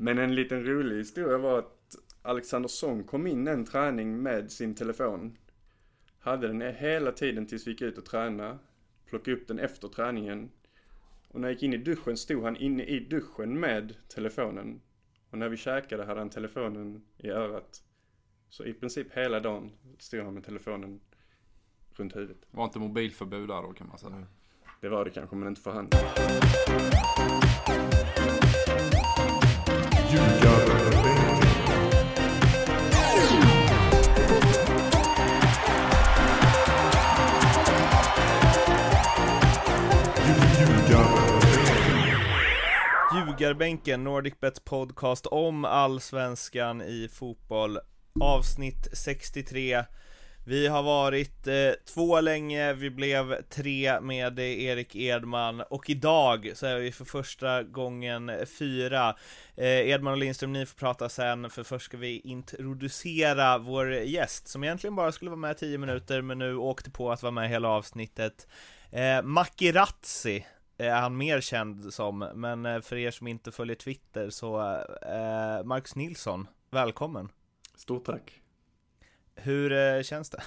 Men en liten rolig historia var att Alexander Song kom in en träning med sin telefon. Hade den hela tiden tills vi gick ut och tränade. Plockade upp den efter träningen. Och när jag gick in i duschen stod han inne i duschen med telefonen. Och när vi käkade hade han telefonen i örat. Så i princip hela dagen stod han med telefonen runt huvudet. Var inte mobilförbud där då kan man säga. Det var det kanske, men inte för han. Ryggarbänken, NordicBets podcast om allsvenskan i fotboll Avsnitt 63 Vi har varit eh, två länge, vi blev tre med Erik Edman och idag så är vi för första gången fyra. Eh, Edman och Lindström, ni får prata sen för först ska vi introducera vår gäst som egentligen bara skulle vara med 10 minuter men nu åkte på att vara med hela avsnittet. Eh, Makirazzi är han mer känd som, men eh, för er som inte följer Twitter så eh, Marcus Nilsson, välkommen! Stort tack. Hur eh, känns det?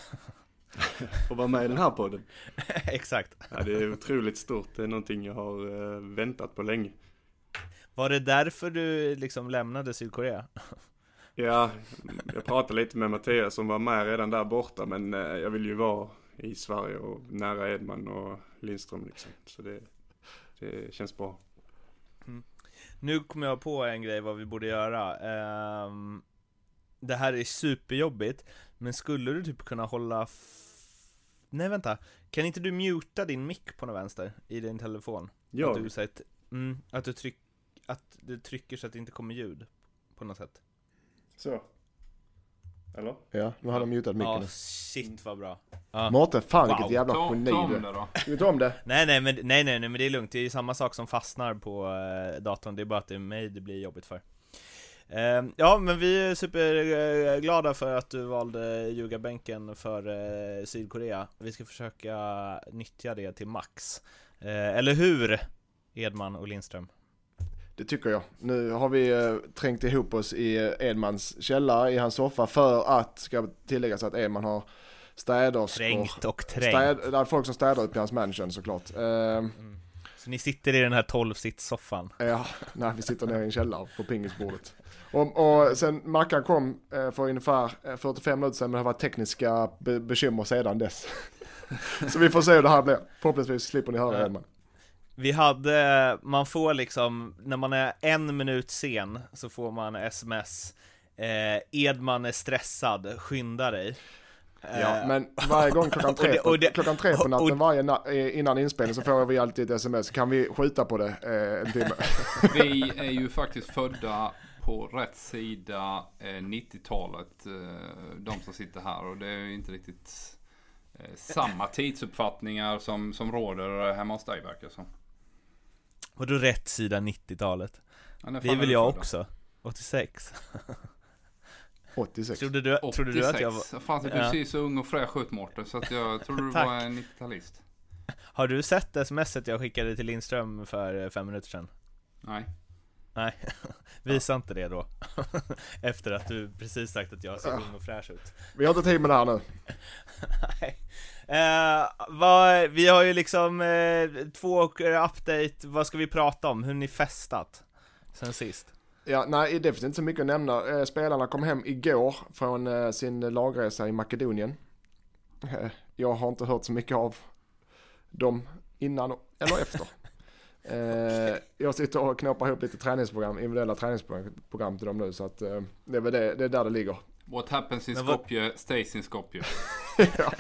Att vara med i den här podden. Exakt. Ja, det är otroligt stort. Det är någonting jag har eh, väntat på länge. Var det därför du liksom lämnade Sydkorea? Ja, jag pratade lite med Mattias som var med redan där borta men eh, jag vill ju vara i Sverige och nära Edman och Lindström liksom. Så det, det känns bra. Nu kommer jag på en grej vad vi borde göra. Ehm, det här är superjobbigt, men skulle du typ kunna hålla Nej vänta, kan inte du muta din mick på något vänster i din telefon? Ja, Att du, så att, mm, att du tryck, att du trycker så att det inte kommer ljud på något sätt så. Eller? Ja, nu har de mutat Ja, micken. shit vad bra ja. Mårten, fan Wow. vilket jävla Ta, geni ta om du det då. Ska vi ta om det? Nej nej men, nej nej nej men det är lugnt, det är ju samma sak som fastnar på eh, datorn, det är bara att det är mig det blir jobbigt för Eh, Ja men vi är superglada för att du valde ljugarbänken för eh, Sydkorea Vi ska försöka nyttja det till max eh, Eller hur? Edman och Lindström Det tycker jag. Nu har vi eh, trängt ihop oss i eh, Edmans källare i hans soffa för att, ska tilläggas att Edman har städerskor. Trängt och trängt Städ, det är folk som städar upp i hans mansion såklart. Eh, Så ni sitter i den här 12-sits-soffan ja, när vi sitter nere i en källare på pingisbordet. Och, och sen Mackan kom för ungefär eh, 45 minuter sedan men det har varit tekniska be- bekymmer sedan dess. Så vi får se hur det här blir. Förhoppningsvis slipper ni höra. Edman. Vi hade, man får liksom, när man är en minut sen så får man sms eh, Edman är stressad, skynda dig Ja, Eh, men varje gång klockan och tre, det- på, och det- klockan tre på och- natten varje na eh, innan inspelning så får vi alltid ett sms. Kan vi skjuta på det eh, en timme? Vi är ju faktiskt födda på rätt sida eh, 90-talet. Eh, de som sitter här. Och det är ju inte riktigt eh, samma tidsuppfattningar som, som råder hemma hos dig verkar som. Och då rätt sida 90-talet Ja, Det är väl jag också 86 86. Trodde du, trodde du att jag var, 86. Fan, du Ja. ser så ung och fräsch ut Mårten. Så att jag trodde du var en 90-talist. Har du sett smset jag skickade till Lindström för eh, fem minuter sedan? Nej. Nej, visa inte det då Efter att du precis sagt att jag ser ung och fräsch ut Vi har inte tid med det här nu. Nej. Eh, vad, vi har ju liksom eh, två update, vad ska vi prata om? Hur ni festat? Sen sist? Ja, nej, det finns inte så mycket att nämna. Eh, Spelarna kom hem igår från eh, sin lagresa i Makedonien. Eh, Jag har inte hört så mycket av dem innan eller efter. Eh, Jag sitter och knoppar ihop lite träningsprogram, individuella träningsprogram till dem nu så att eh, det är väl det, det är där det ligger. What happens in Skopje stays in Skopje. ja.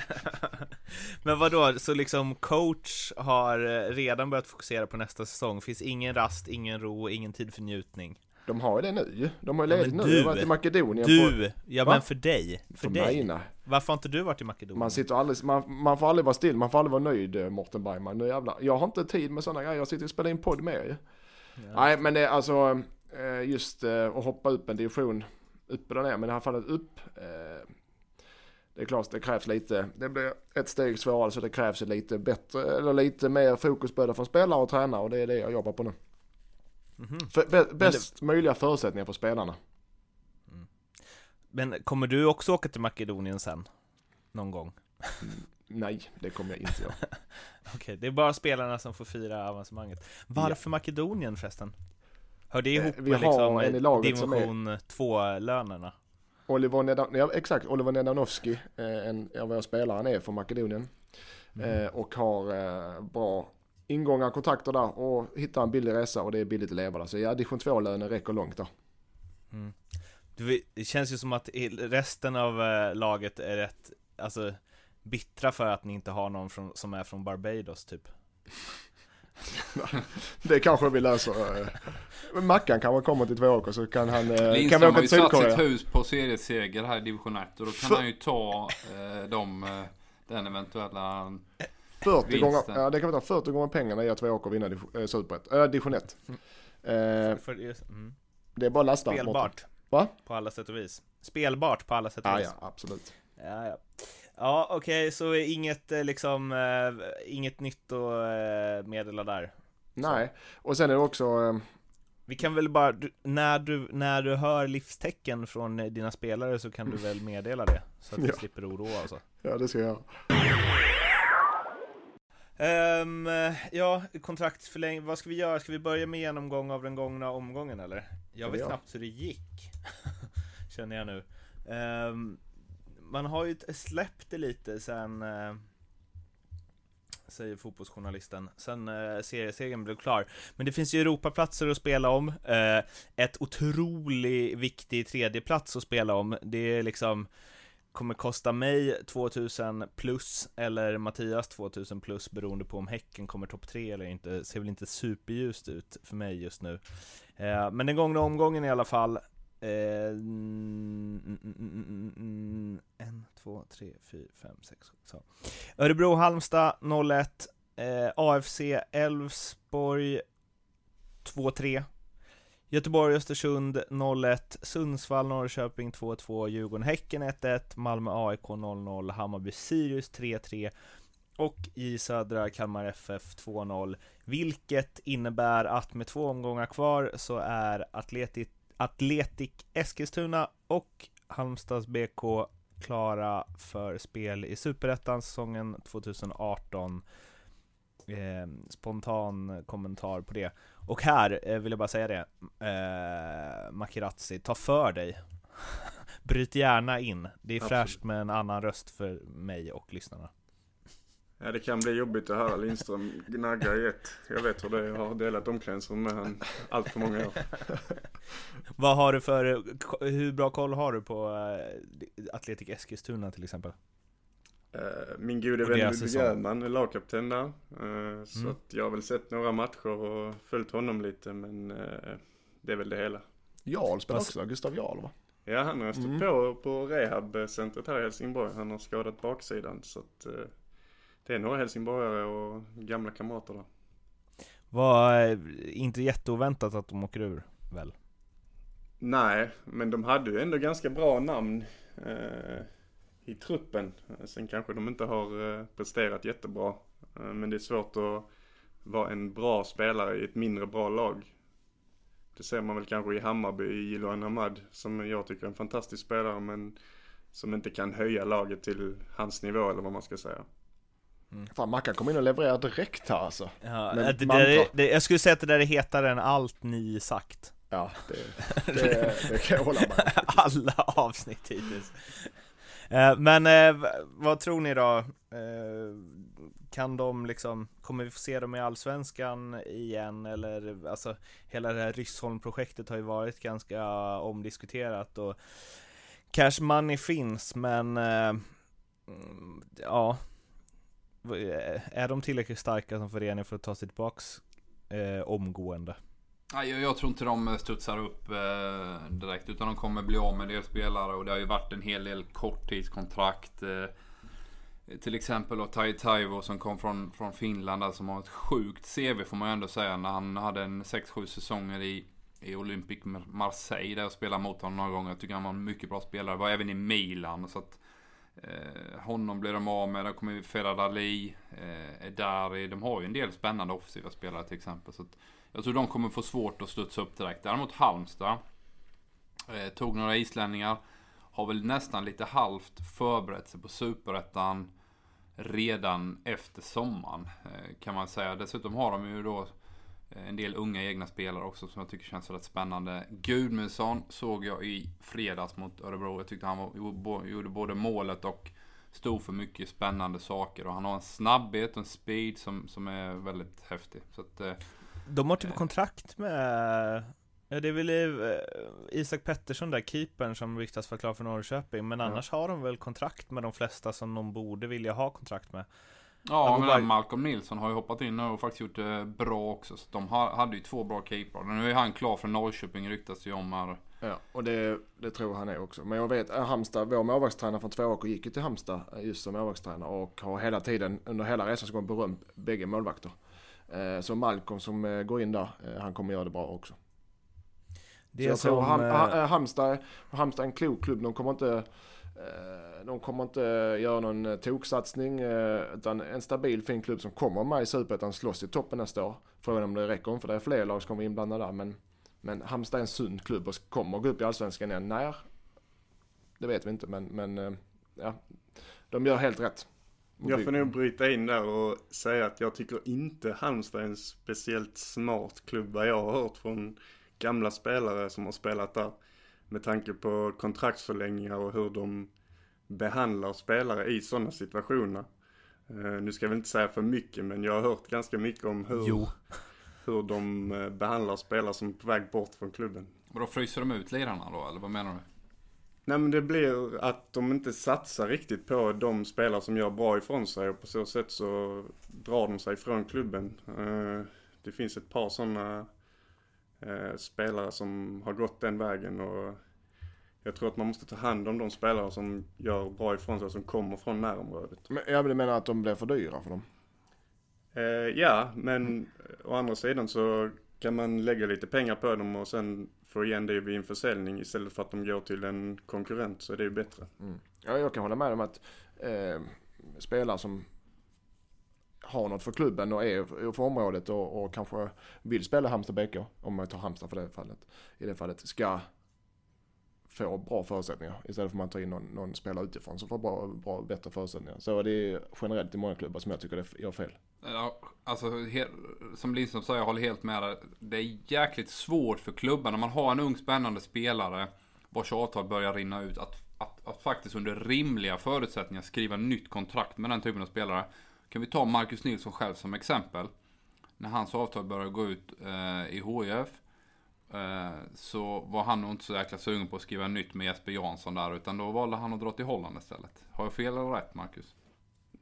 Men vad då? så liksom coach har eh, redan börjat fokusera på nästa säsong? Finns ingen rast, ingen ro, ingen tid för njutning? De har ju det nu. De har ju Ja, ledigt men nu. du- varit i Makedonien. På, Du! Ja Va? men för dig, för för dig mig, nej. Varför har inte du varit i Makedonien? Man sitter aldrig, man, man får aldrig vara still, man får aldrig vara nöjd eh, Morten Bergman. Nu jävlar. Jag har inte tid med sådana grejer, jag sitter och spelar in podd med ju. Ja. Nej men det alltså eh, just att hoppa upp en division upp eller ner, men i det här fallet upp. Det är klart det krävs lite, det blir ett steg svårare så det krävs lite bättre, eller lite mer fokus både från spelare och tränare och det är det jag jobbar på nu. För, bä- bäst möjliga förutsättningar för spelarna. Men kommer du också åka till Makedonien sen? Någon gång? Nej, det kommer jag inte göra. Okej, det är bara spelarna som får fira avancemanget. Varför Makedonien förresten? Hör det ihop Eh, vi med har liksom en i laget som är- division 2-lönerna? Oliver Nedan, ja, exakt, Oliver Nedanovski, eh, en av våra spelare, han är från Makedonien. Eh, och har eh, bra ingångar, kontakter där och hittar en billig resa och det är billigt att leva där. Så ja, division 2-lönen räcker långt där. Mm. Det känns ju som att resten av laget är rätt, alltså bittra för att ni inte har någon från, som är från Barbados typ. Det kanske vi löser. eh. Mackan kanske kommer till Tvååker så kan han, eh, kan vi Lindström åka har ju satt sitt hus på serieseger här i division 1 och då kan För- han ju ta eh, de, eh, den eventuella 40 vinsten. gånger, ja det kan vi ta 40 gånger pengarna i att Tvååker div- eh, Superett, äh, division 1. Eh, För det, mm. det är bara att lasta. Spelbart. Va? På alla sätt och vis. Spelbart på alla sätt och Ja, vis. ja, absolut. Ja, ja. Ja, okej, så inget eh, liksom, eh, inget nytt att eh, meddela där. Nej, och sen är det också, Vi kan väl bara, du, när, du, när du hör livstecken från dina spelare så kan du väl meddela det? Så att du Ja. slipper oroa och så. ja det ska jag. Ehm, ja, kontraktsförlängning, vad ska vi göra? Ska vi börja med genomgång av den gångna omgången eller? Jag vi vet göra. knappt hur det gick, känner jag nu. Ehm, man har ju släppt det lite sen, eh, säger fotbollsjournalisten, sen eh, seriesegern blev klar. Men det finns ju Europaplatser att spela om, eh, ett otroligt viktig tredjeplats att spela om. Det är liksom kommer kosta mig 2000 plus eller Mattias 2000 plus beroende på om Häcken kommer topp 3 eller inte. Ser väl inte superljust ut för mig just nu. Eh, men den gångna omgången i alla fall. Mm, mm, mm, en, två, tre, fyra, fem, sex, så. Örebro, Halmstad 0-1. Eh, AFC, Elfsborg 2-3. Göteborg, Östersund 0-1, Sundsvall, Norrköping 2-2, Djurgården, Häcken 1-1, Malmö, AIK 0-0, Hammarby, Sirius 3-3 och i södra Kalmar FF 2-0, vilket innebär att med två omgångar kvar så är Atletic, Atletic Eskilstuna och Halmstads BK klara för spel i Superettan säsongen 2018 eh, spontan kommentar på det. Och här eh, vill jag bara säga det, eh, Makirazzi, ta för dig. Bryt gärna in. Det är Absolut. fräscht med en annan röst för mig och lyssnarna. Ja det kan bli jobbigt att höra Lindström gnagga i ett. Jag vet hur det är, jag har delat omklädningsrum med han allt för många år. Vad har du för, hur bra koll har du på eh, Atletic Eskilstuna till exempel? Eh, Min gode vän Ludvig. Öhman är lagkapten där. Eh, Så Mm. att jag har väl sett några matcher och följt honom lite men det är väl det hela. Jarl spelar också, Gustav Jarl va? Ja han har stått Mm. på på rehabcentret här i Helsingborg. Han har skadat baksidan så att det är några helsingborgare och gamla kamrater där. Var eh, inte jätteoväntat att de åker ur, väl? Nej, men de hade ju ändå ganska bra namn eh, i truppen. Sen kanske de inte har eh, presterat jättebra. Eh, men det är svårt att vara en bra spelare i ett mindre bra lag. Det ser man väl kanske i Hammarby i Jiloan Ahmad som jag tycker är en fantastisk spelare men som inte kan höja laget till hans nivå eller vad man ska säga. Fan Mackan kom in och levererar direkt här alltså. Ja, det, det, det, jag skulle säga att det där är hetare än allt ni sagt. Ja, det, det, det kan jag hålla med. Alla avsnitt hittills. Eh, Men eh, vad tror ni då? Eh, Kan de liksom, kommer vi få se dem i Allsvenskan igen? Eller alltså, hela det här Ryssholm-projektet har ju varit ganska omdiskuterat och Cash money finns, men mm, ja Eh, är de tillräckligt starka som förening för att ta sig tillbaks eh, omgående? Nej, jag, jag tror inte de studsar upp eh, direkt utan de kommer bli av med del spelare och det har ju varit en hel del korttidskontrakt. Eh, till exempel då Tai Taivo som kom från, från Finland där, som har ett sjukt CV får man ju ändå säga när han hade en 6-7 säsonger i, i Olympic Marseille där jag spelade mot honom några gånger. Jag tycker han var en mycket bra spelare. Var även i Milan så att eh, honom blir de av med. Där kommer Ferrad Ali, eh, Edari. De har ju en del spännande offensiva spelare till exempel. Så att Jag tror de kommer få svårt att studsa upp direkt. Däremot Halmstad eh, tog några islänningar. Har väl nästan lite halvt förberett sig på superettan redan efter sommaren eh, kan man säga. Dessutom har de ju då en del unga egna spelare också som jag tycker känns rätt spännande. Gudmundsson såg jag i fredags mot Örebro. Jag tyckte han var, gjorde både målet och stod för mycket spännande saker. Och han har en snabbhet och en speed som, som är väldigt häftig. Så att, eh, De har typ kontrakt med det är väl Isak Pettersson där, keepern som ryktas vara klar för Norrköping Men annars har de väl kontrakt med de flesta som de borde vilja ha kontrakt med Ja, men bara... Malcolm Nilsson har ju hoppat in och faktiskt gjort det bra också. Så de hade ju två bra keeprar. Nu är han klar för Norrköping ryktas ju om här. Ja, och det, det tror han är också. Men jag vet, äh, Halmstad, vår målvaktstränare från Tvååker gick ju till Halmstad äh, just som målvaktstränare och har hela tiden under hela resans gång berömt bägge målvakter. Eh, så Malcolm som eh, går in där, eh, han kommer göra det bra också. Det så jag som, tror Halmstad är en klok klubb. De kommer inte Eh, de kommer inte göra någon eh, toksatsning eh, utan en stabil fin klubb som kommer med i Superettan slåss i toppen nästa år. Frågan om det räcker för det är fler lag som kommer inblandade där men men Halmstad är en sund klubb och kommer gå upp i Allsvenskan igen. När? Det vet vi inte men, men ja, de gör helt rätt. Jag får nog bryta in där och säga att jag tycker inte Halmstad är en speciellt smart klubb vad jag har hört från gamla spelare som har spelat där. Med tanke på kontraktsförlängningar och hur de behandlar spelare i sådana situationer. Uh, nu ska jag väl inte säga för mycket men jag har hört ganska mycket om hur, jo hur de eh, behandlar spelare som är på väg bort från klubben. Och då fryser de ut lirarna då, eller vad menar du? Nej men det blir att de inte satsar riktigt på de spelare som gör bra ifrån sig och på så sätt så drar de sig från klubben. Eh, det finns ett par sådana eh, spelare som har gått den vägen och jag tror att man måste ta hand om de spelare som gör bra ifrån sig som kommer från närområdet. Men jag menar att de blir för dyra för dem? Eh, ja, men å andra sidan så kan man lägga lite pengar på dem och sen få igen det vid en försäljning istället för att de går till en konkurrent så är det ju bättre. Mm. Ja, jag kan hålla med om att eh, spelare som har något för klubben och är för området och, och kanske vill spela Halmstad BK, om man tar Halmstad för det fallet, i det fallet, ska få bra förutsättningar istället för att man tar in någon, någon spelare utifrån som får bra, bra, bättre förutsättningar. Så det är generellt i många klubbar som jag tycker det gör fel. Ja, alltså som Lindström sa, jag håller helt med dig. Det är jäkligt svårt för klubbarna. man har en ung spännande spelare vars avtal börjar rinna ut att, att, att faktiskt under rimliga förutsättningar skriva nytt kontrakt med den typen av spelare. Kan vi ta Marcus Nilsson själv som exempel. När hans avtal började gå ut eh, i HIF eh, så var han nog inte så jäkla sugen på att skriva nytt med Jesper Jansson där utan då valde han att dra till Holland istället. Har jag fel eller rätt Marcus?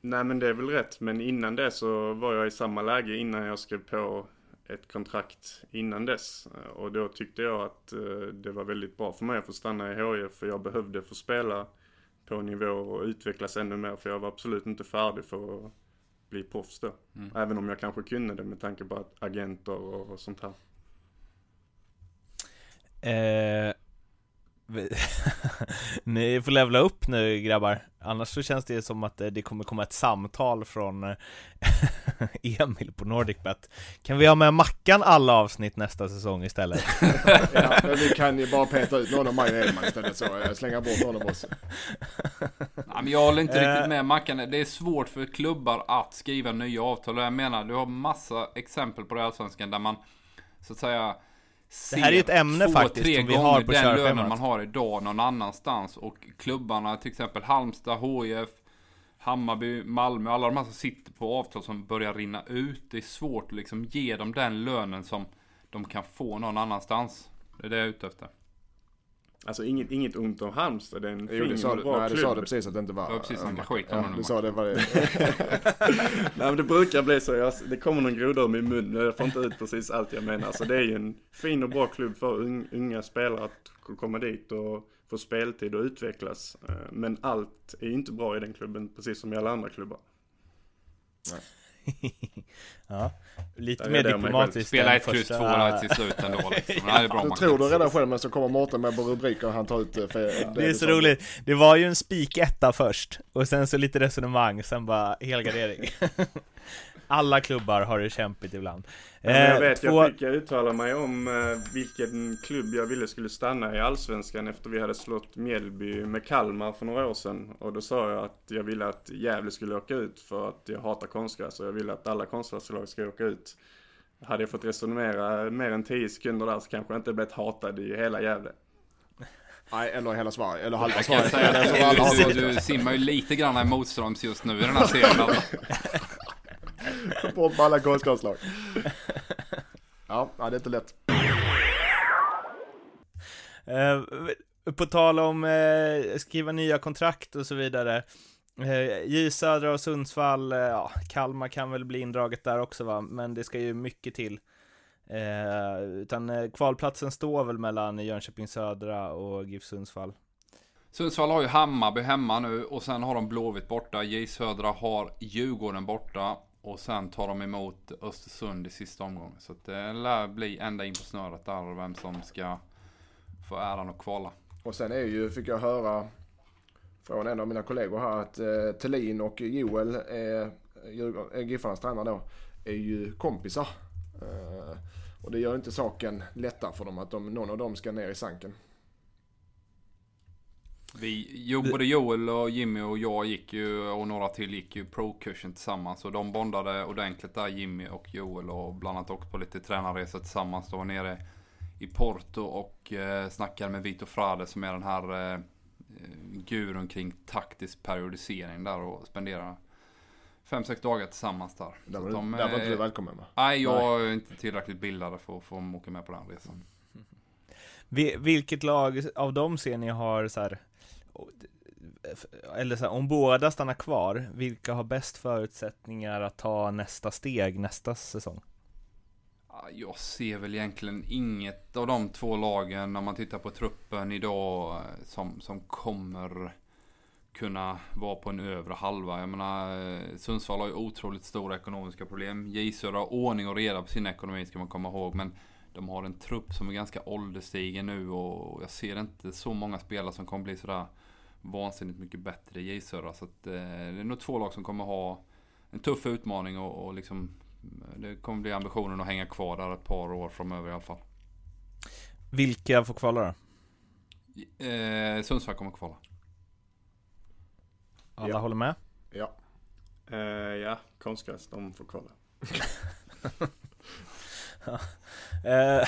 Nej men det är väl rätt. Men innan det så var jag i samma läge innan jag skrev på ett kontrakt innan dess. Eh, och då tyckte jag att eh, det var väldigt bra för mig att få stanna i HIF för jag behövde få spela på nivå och utvecklas ännu mer för jag var absolut inte färdig för att bli proffs då. Mm. Även om jag kanske kunde det med tanke på att agenter och, sånt här. Eh, Ni får levla upp nu grabbar Annars så känns det som att det kommer komma ett samtal från eh, Emil på NordicBet Kan vi ha med Mackan alla avsnitt nästa säsong istället? ja, men vi kan ju bara peta ut någon av och Edman istället så jag slänger bort någon av oss ja, men Jag håller inte riktigt eh. med Mackan Det är svårt för klubbar att skriva nya avtal Jag menar, du har massa exempel på det allsvenskan där man Så att säga det här är ett ämne två, faktiskt tre som vi har på den lönen man har idag någon annanstans. Och klubbarna, till exempel Halmstad, HIF, Hammarby, Malmö, alla de här som sitter på avtal som börjar rinna ut. Det är svårt att liksom ge dem den lönen som de kan få någon annanstans. Det är det jag är ute efter. Alltså inget, inget ont om Halmstad, det är en jo, fin och bra nej, klubb. du sa det precis att det inte var... Det var precis som skit ja, Du sa det var det. nej men det brukar bli så, jag, det kommer någon groda ur min mun, jag får inte ut precis allt jag menar. Så det är ju en fin och bra klubb för unga spelare att komma dit och få speltid och utvecklas. Eh, men allt är inte bra i den klubben, precis som i alla andra klubbar. Nej. ja, lite mer diplomatiskt Spela ett kryss två där till slut ändå liksom. ja. det är bra Du tror du redan själv men så kommer Mårten med på rubriker och han tar ut eh, för Det, det är så roligt, det var ju en spik etta först och sen så lite resonemang, sen bara helgardering Alla klubbar har det kämpigt ibland. Ja, men jag Eh, vet, två- jag fick uttala mig om eh, vilken klubb jag ville skulle stanna i Allsvenskan efter vi hade slått Mjällby med Kalmar för några år sedan. Och då sa jag att jag ville att Gävle skulle åka ut för att jag hatar konstgräs och jag ville att alla konstgräslag ska åka ut. Hade jag fått resonera mer än 10 sekunder där så kanske jag inte blivit hatad i hela Gävle. Nej, eller hela Sverige, eller halva Sverige. du, du simmar ju lite grann i motströms just nu i den här serien. Bort på alla konstgräslag. Ja, ja, det är inte lätt. Eh, på tal om eh, skriva nya kontrakt och så vidare. Eh, J Södra och Sundsvall, eh, ja, Kalmar kan väl bli indraget där också va, men det ska ju mycket till. Eh, utan kvalplatsen står väl mellan Jönköping Södra och GIF Sundsvall. Sundsvall har ju Hammarby hemma nu och sen har de Blåvitt borta. J Södra har Djurgården borta. Och sen tar de emot Östersund i sista omgången. Så att det lär bli ända in på snöret där vem som ska få äran att kvala. Och sen är ju, fick jag höra från en av mina kollegor här att eh, Thelin och Joel, eh, eh Giffarnas tränare då, är ju kompisar. Eh, och det gör inte saken lättare för dem att de, någon av dem ska ner i sanken. Vi, jo, både Joel och Jimmy och jag gick ju och några till gick ju pro-kursen tillsammans. Och de bondade ordentligt där Jimmy och Joel och bland annat åkt på lite tränarresor tillsammans. De var nere i Porto och eh, snackade med Vito Frade som är den här eh, gurun kring taktisk periodisering där och spenderade fem, sex dagar tillsammans där. Där var, de, där var inte eh, du välkommen va? Nej, jag är inte tillräckligt bildad för att få åka med på den resan. Vi, vilket lag av dem ser ni har så här, eller så här, om båda stannar kvar, vilka har bäst förutsättningar att ta nästa steg nästa säsong? Jag ser väl egentligen inget av de två lagen när man tittar på truppen idag eh, som, som kommer kunna vara på en övre halva. Jag menar, eh, Sundsvall har ju otroligt stora ekonomiska problem. J Södra har ordning och reda på sin ekonomi ska man komma ihåg. Men de har en trupp som är ganska ålderstigen nu och jag ser inte så många spelare som kommer bli sådär vansinnigt mycket bättre i J Södra. Så att, eh, det är nog två lag som kommer ha en tuff utmaning och, och liksom det kommer bli ambitionen att hänga kvar där ett par år framöver i alla fall. Vilka får kvala då? Eh, Sundsvall kommer kvala. Alla Ja. håller med? Ja. Eh, ja, konstgräs, de får kvala. Eh,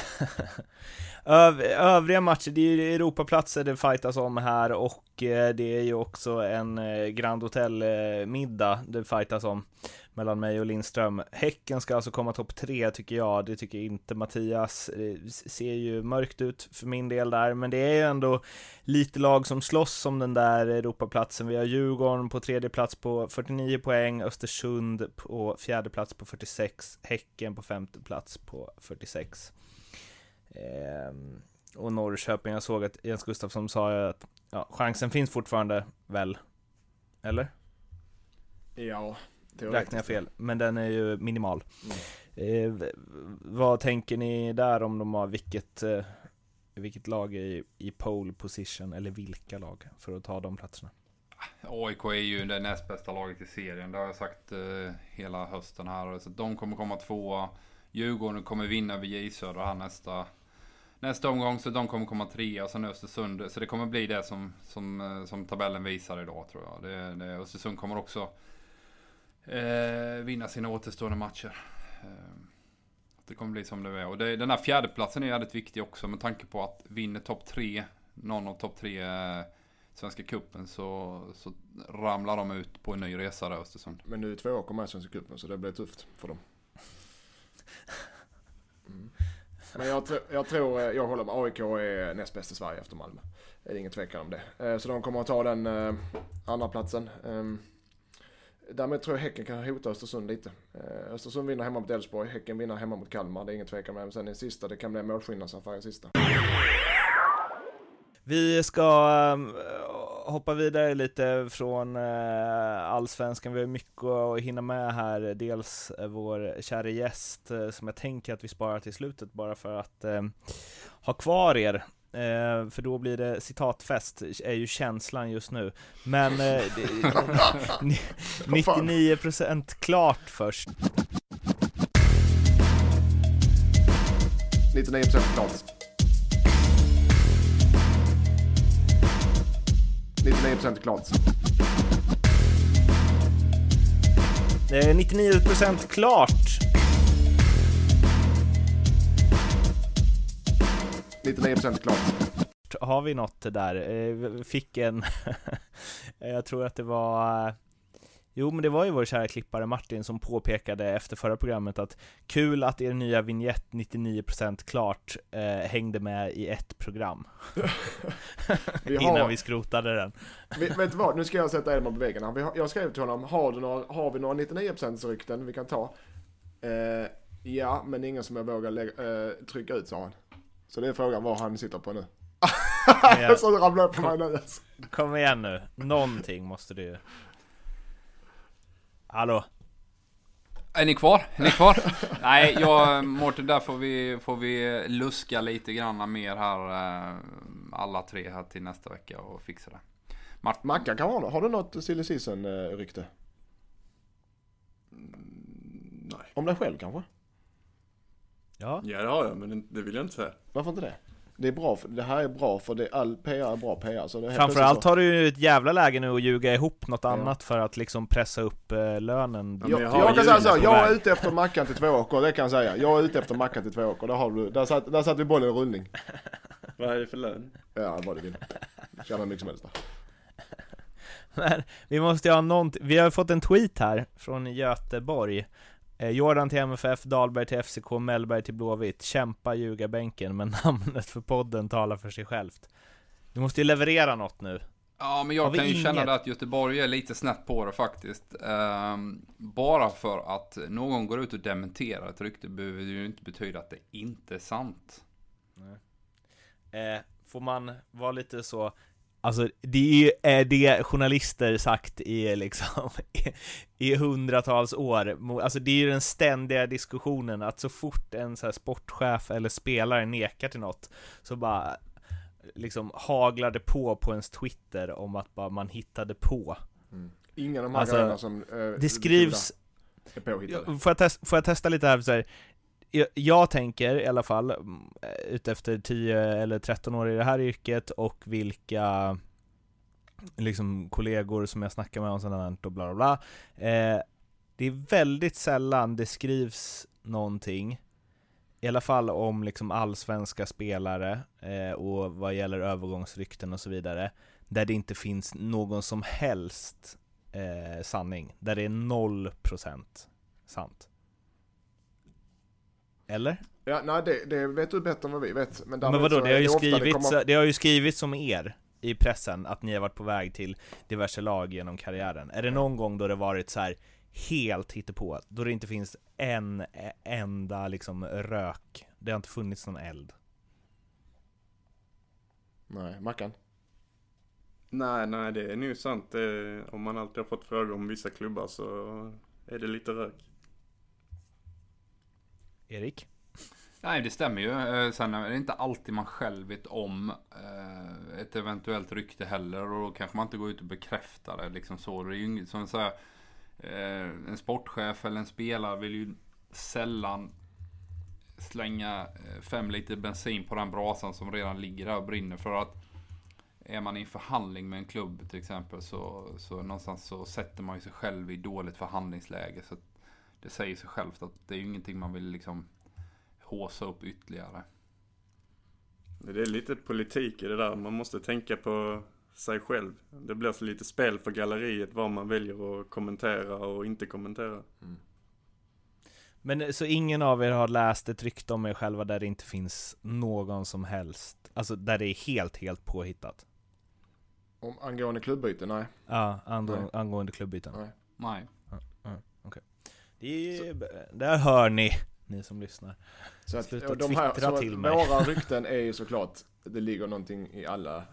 Öv- Övriga matcher, det är ju Europaplatser det fightas om här och eh, det är ju också en eh, Grand Hotel-middag det fightas om mellan mig och Lindström. Häcken ska alltså komma topp tre tycker jag, det tycker inte Mattias. Det ser ju mörkt ut för min del där, men det är ju ändå lite lag som slåss om den där Europaplatsen. Vi har Djurgården på tredje plats på 49 poäng, Östersund på fjärde plats på 46, Häcken på femte plats på 46. Ehm, och Norrköping, jag såg att Jens Gustafsson sa att ja, chansen finns fortfarande, väl? Eller? Ja, Räknar jag fel? Men den är ju minimal. Mm. Eh, vad tänker ni där om de har vilket, eh, vilket lag är i, i pole position, eller vilka lag, för att ta de platserna? AIK är ju det näst bästa laget i serien. Det har jag sagt eh, hela hösten här. Så de kommer komma tvåa. Djurgården kommer vinna via J Södra här nästa, nästa omgång. Så de kommer komma trea. Och sen Östersund. Så det kommer bli det som, som, eh, som tabellen visar idag tror jag. Det, det, Östersund kommer också eh, vinna sina återstående matcher. Eh, det kommer bli som det är. Och det, den här fjärdeplatsen är jävligt viktig också med tanke på att vinner topp tre, någon av topp tre eh, Svenska cupen så, så ramlar de ut på en ny resa där Östersund. Men nu är två år med i Svenska cupen så det blir tufft för dem. Mm. Men jag, tr- jag tror, eh, jag håller med, AIK är näst bäst i Sverige efter Malmö. Det är ingen tvekan om det. Eh, Så de kommer att ta den eh, andra platsen. Därmed tror jag Häcken kan hota Östersund lite. Eh, Östersund vinner hemma mot Elfsborg, Häcken vinner hemma mot Kalmar. Det är ingen tvekan om Men sen i sista, det kan bli en målskillnadsaffär i sista. Vi ska ehm, hoppa vidare lite från eh, allsvenskan. Vi har mycket att hinna med här. Dels eh, vår kära gäst som jag tänker att vi sparar till slutet bara för att ehm, ha kvar er. Eh, för då blir det citatfest, är ju känslan just nu. Men eh, 99% klart först. 99% klart. 99% klart. 99% klart. 99% klart. Har vi något där? Eh, vi Fick en... Jag tror att det var... eh, Jo, men det var ju vår kära klippare Martin som påpekade efter förra programmet att kul att er nya vignett 99% klart eh, hängde med i ett program Vi innan har, vi skrotade den. vet, vet du vad, nu ska jag sätta Edman på väggen. Vi har, jag skrev till honom, har, du några, har vi några 99% rykten vi kan ta? Eh, ja, men ingen som jag vågar lägga, eh, trycka ut sa han. Så det är frågan vad han sitter på nu. Ja. Så ramlar upp på mig nu. alltså. Kom igen nu, någonting måste du ju... Hallå? Är ni kvar? Är ni kvar? Nej, jag, Mårten, där får vi, får vi luska lite grann mer här. eh, Alla tre här till nästa vecka och fixa det. Martin, Mackan kan ha Har du något silly season eh, rykte? Nej. Om dig själv kanske? Ja? Ja det har jag men det- vill jag inte säga. Varför inte det? Det är bra, för, det här är bra för det, all PR är bra PR. Så det Framförallt så- har du ju ett jävla läge nu att ljuga ihop något Ja. annat för att liksom pressa upp eh, lönen. Ja, Jag, jag kan säga så, jag är ute efter Mackan till två åker, det kan jag säga. Jag är ute efter Mackan till två åker, där har du, där satt, där satt vi bollen i rullning. Vad är det för lön? Ja, vad du vill. Tjänar mycket som helst där. Men vi måste ju ha någonting, vi har fått en tweet här från Göteborg Jordan till MFF, Dahlberg till FCK, Mellberg till Blåvitt Kämpa ljugarbänken, men namnet för podden talar för sig självt Du måste ju leverera något nu Ja, men jag kan ju känna inget? det att Göteborg är lite snett på det faktiskt. Ehm, bara för att någon går ut och dementerar ett rykte behöver det ju inte betyda att det inte är sant. eh, Får man vara lite så Alltså det är ju det journalister sagt i liksom i, i hundratals år Alltså det är ju den ständiga diskussionen att så fort en så här sportchef eller spelare nekar till något Så bara liksom haglar det på på ens Twitter om att bara man hittade på Ingen av de här Alltså, grejerna som... Eh, Det skrivs Är påhittade. Får jag, testa, får jag testa lite här? Så här jag, jag tänker i alla fall, mm, eh, utefter 10 eller 13 år i det här yrket och vilka liksom kollegor som jag snackar med om sådant här och bla bla bla. Eh, det är väldigt sällan det skrivs någonting, i alla fall om liksom allsvenska spelare eh, och vad gäller övergångsrykten och så vidare, där det inte finns någon som helst eh, sanning, där det är 0% sant. Eller? Ja, nej det, det vet du bättre än vad vi vet. Men, Men vadå, så det har, ju skrivits, kommer- det har ju skrivits om er i pressen, att ni har varit på väg till diverse lag genom karriären. Är det någon gång då det varit så här helt hittepå, då det inte finns en e- enda liksom rök, det har inte funnits någon eld? Nej, Mackan. Nej, nej det är nog sant. Det, om man alltid har fått frågor om vissa klubbar så är det lite rök. Erik? Nej, det stämmer ju. Eh, sen är det inte alltid man själv vet om eh, ett eventuellt rykte heller. Och då kanske man inte går ut och bekräftar det. Liksom så. Det är ju inget som så här, eh, En sportchef eller en spelare vill ju sällan slänga fem liter bensin på den brasan som redan ligger där och brinner. För att är man i en förhandling med en klubb till exempel så, så någonstans så sätter man ju sig själv i dåligt förhandlingsläge. Så att det säger sig självt att det är ju ingenting man vill liksom håsa upp ytterligare. Det är lite politik i det där. Man måste tänka på sig själv. Det blir så lite spel för galleriet vad man väljer att kommentera och inte kommentera. Men eh, så ingen av er har läst ett rykte om er själva där det inte finns någon som helst, alltså där det är helt, helt påhittat? Om, angående klubbyte, nej. Ja, Nej. angående klubbyten. nej. Nej. Det är, där hör ni, ni som lyssnar. Så att, Sluta de här, så till att mig. våra rykten är ju såklart, det ligger någonting i alla,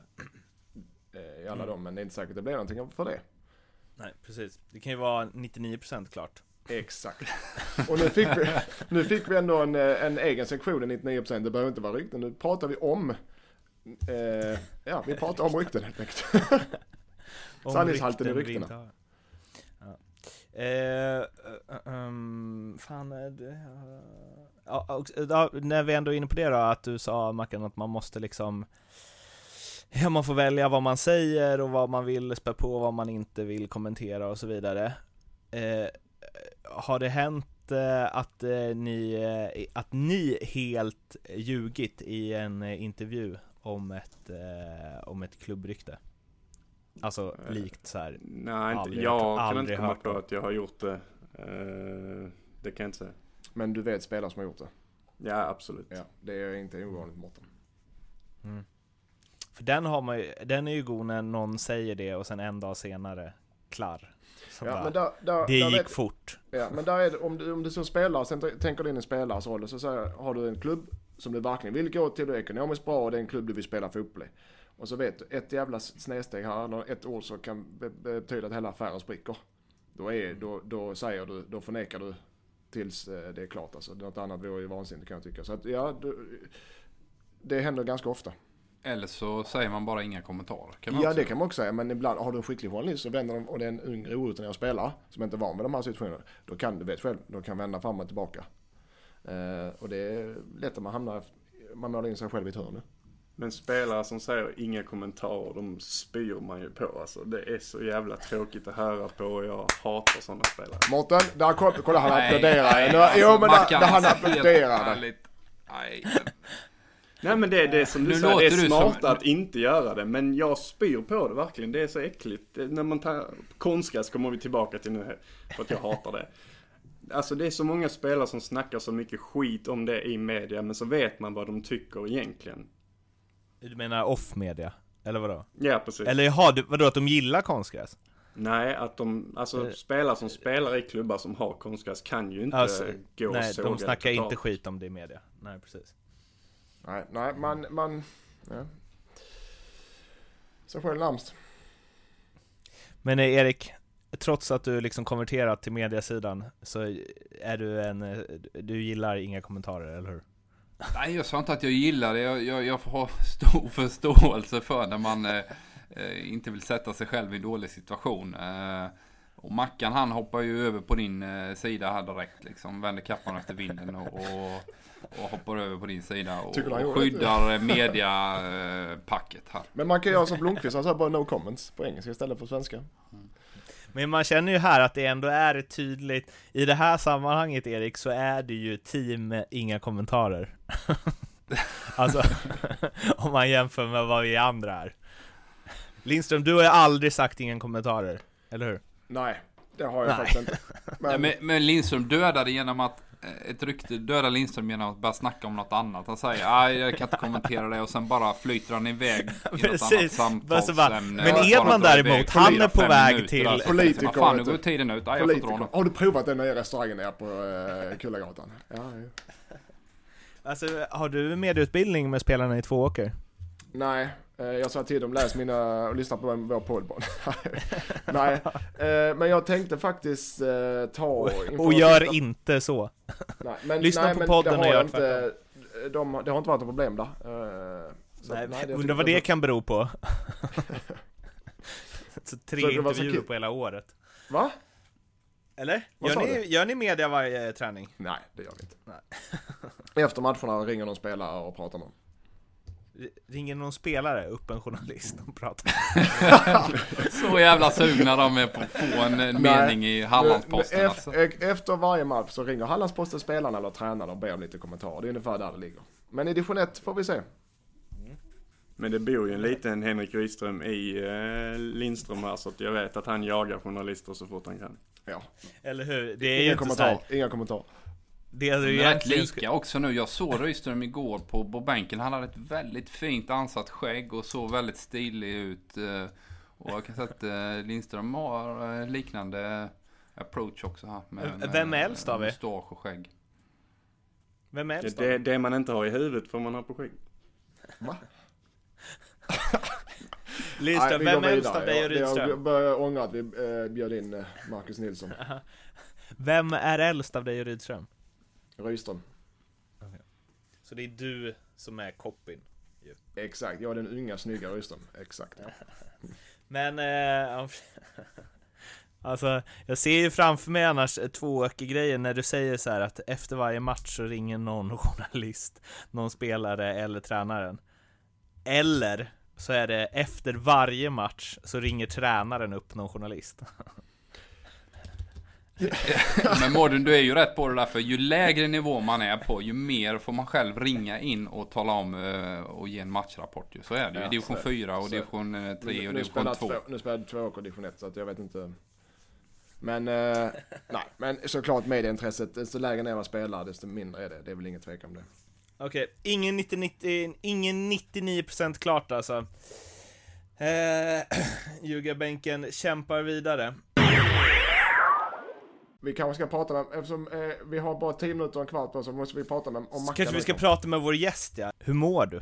eh, i alla Mm. dem, men det är inte säkert det blir någonting för det. Nej, precis. Det kan ju vara 99% klart. Exakt. Och nu fick vi, nu fick vi ändå en, eh, en egen sektion i 99%, det behöver inte vara rykten, nu pratar vi om, eh, ja vi pratar om rykten helt enkelt. Sanningshalten i ryktena inte Eh, um, fan, eh, det, ja, och, eh, ja, när vi ändå är inne på det då, att du sa Mackan att man måste liksom Ja, man får välja vad man säger och vad man vill spä på och vad man inte vill kommentera och så vidare. Eh, har det hänt eh, att, eh, ni, att ni helt ljugit i en intervju om ett, om ett klubbrykte? Alltså Eh, likt så här. Nej, inte, Aldrig- jag kan aldrig inte komma hört på att jag har gjort det. Eh, det kan jag inte säga. Men du vet spelare som har gjort det? Ja, absolut. Ja, det är inte ovanligt Mårten. Mm. För den har man ju, den är ju god när någon säger det och sen en dag senare, klar. Så Ja, bara, men där, där, det där gick vet- fort. Ja, men där är det, om du, om du som spelare, sen tänker du in en spelares roll, så säger, har du en klubb som du verkligen vill gå till, du är ekonomiskt bra och det är en klubb du vill spela fotboll i. Och så vet du, ett jävla snedsteg här, eller ett ord som kan be- be- betyda att hela affären spricker. Då, är, då, då säger du, då förnekar du tills eh, det är klart alltså. Något annat vore ju vansinnigt kan jag tycka. Så att ja, det händer ganska ofta. Eller så säger man bara inga kommentarer. Ja det kan man också säga, men ibland har du en skicklig journalist så vänder de, och det är en ung orutinerad spelare som inte är van med de här situationerna. Då kan du vet själv, de kan vända fram och tillbaka. Eh, och det är lätt att man hamnar, man målar in sig själv i ett hörn nu. Men spelare som säger inga kommentarer, de spyr man ju på alltså. Det är så jävla tråkigt att höra på och jag hatar sådana spelare. Mårten, där kom, kolla han applåderar. alltså, jo men där, där han applåderade. ärligt. Nej, Nej men det, det är som du Nu säger, det är smart som- att inte göra det. Men jag spyr på det verkligen. Det är så äckligt. Det, när man tar konstgräs kommer vi tillbaka till nu för att jag hatar det. Alltså det är så många spelare som snackar så mycket skit om det i media men så vet man vad de tycker egentligen. Du menar off media? Eller vadå? Ja precis. Eller jaha, du, vadå att de gillar konstgräs? Nej, att de, alltså Eh. spelare som spelar i klubbar som har konstgräs kan ju inte Alltså, gå och Nej, såga de snackar totalt. inte skit om det i media. Nej, precis. Nej, nej, man, man, ja. Så själv närmst. Men eh, Erik, trots att du liksom konverterat till mediasidan så är du en, eh, du gillar inga kommentarer, eller hur? Nej, jag sa inte att jag gillar det. Jag, jag, jag har stor förståelse för när man eh, eh, inte vill sätta sig själv i en dålig situation. Eh, och Mackan han hoppar ju över på din eh, sida här direkt liksom. Vänder kappan efter vinden och, och, och hoppar över på din sida. Och, och skyddar eh, mediapacket här. Men man kan göra som Blomqvist, han sa bara no comments på engelska istället för svenska. Men man känner ju här att det ändå är tydligt, i det här sammanhanget Erik, så är det ju team inga kommentarer. alltså, om man jämför med vad vi andra är. Lindström, du har ju aldrig sagt inga kommentarer, eller hur? Nej, det har jag Nej. faktiskt inte. Men, Nej, men, men Lindström dödade genom att ett rykte dödar Lindström genom att börja snacka om något annat. Han säger jag kan inte kommentera det och sen bara flyter han iväg i något annat samtalsämne. men Edman däremot, han är på väg minuter, till- alltså. Politiker, fan nu går tiden ut. Nej, jag. Har du provat den nya restaurangen nere på uh, Kullagatan? Ja, ja. Alltså, har du medieutbildning med spelarna i Tvååker? Nej, eh, jag sa till dem läs mina och lyssna på vår podd. Nej, eh, men jag tänkte faktiskt eh, ta... Och gör inte så. Nej, men, lyssna nej, på men podden det och gör inte, de, Det har inte varit något problem där. Eh, så Nej, nej, undrar vad det kan bero på. så tre Så så intervjuer kul. på hela året. Va? Eller? Vad Gör ni, gör ni media varje träning? Nej, det gör vi inte. Nej. Efter matcherna ringer någon spelare och pratar med dem. Ringer någon spelare upp en journalist och pratar? Så jävla sugna de är på att få en, en Nej. mening i Hallandsposten alltså. ef- Efter varje match så ringer Hallandsposten spelarna eller tränarna och ber om lite kommentarer. Det är ungefär där det ligger. Men i division 1 får vi se. Men det bor ju en liten Henrik Rydström i eh, Lindström här så att jag vet att han jagar journalister så fort han kan. Ja, Eller hur? Det är ju inga inte så kommentarer. här, Inga kommentarer. Det är ju är rätt lika också nu. Jag såg Rydström igår på, på bänken. Han hade ett väldigt fint ansatt skägg och såg väldigt stilig ut. eh, Och jag kan säga att eh, Lindström har eh, liknande approach också här. Med, Vem är äldst av er? Mustasch och skägg. Vem är Det, äldst det, det, man inte har i huvudet får man ha på skägg. Va? Lindström, vem är äldst av dig och Jag- Jag Rydström? börjar ångra att vi bjöd in Marcus Nilsson. Vem är äldst av dig och Rydström? Rydström. Så det är du som är koppin? Exakt, jag är den unga snygga Rydström. Exakt. Ja. Men, eh, Alltså, jag ser ju framför mig annars tvååker-grejen när du säger så här att efter varje match så ringer någon journalist, någon spelare eller tränaren. Eller så är det efter varje match så ringer tränaren upp någon journalist. Men Mårten, du är ju rätt på det där, för ju lägre nivå man är på, ju mer får man själv ringa in och tala om eh, och ge en matchrapport ju. Så är det ju. Ja, division så- 4 och division 3 och nu, division spelar 2. två, nu spelar två åker division 1 så att jag vet inte. Men, eh, nej, men såklart medieintresset, desto lägre ner man spelar desto mindre är det. Det är väl ingen tvekan om det. Okej, ingen, 90, 90, ingen 99% klart alltså. Eh, Ljugarbänken kämpar vidare. Vi kanske ska prata med, eftersom eh, vi har bara 10 minuter och en kvart på så måste vi prata med, om Mackan. Kanske vi ska lite. prata med vår gäst ja. Hur mår du?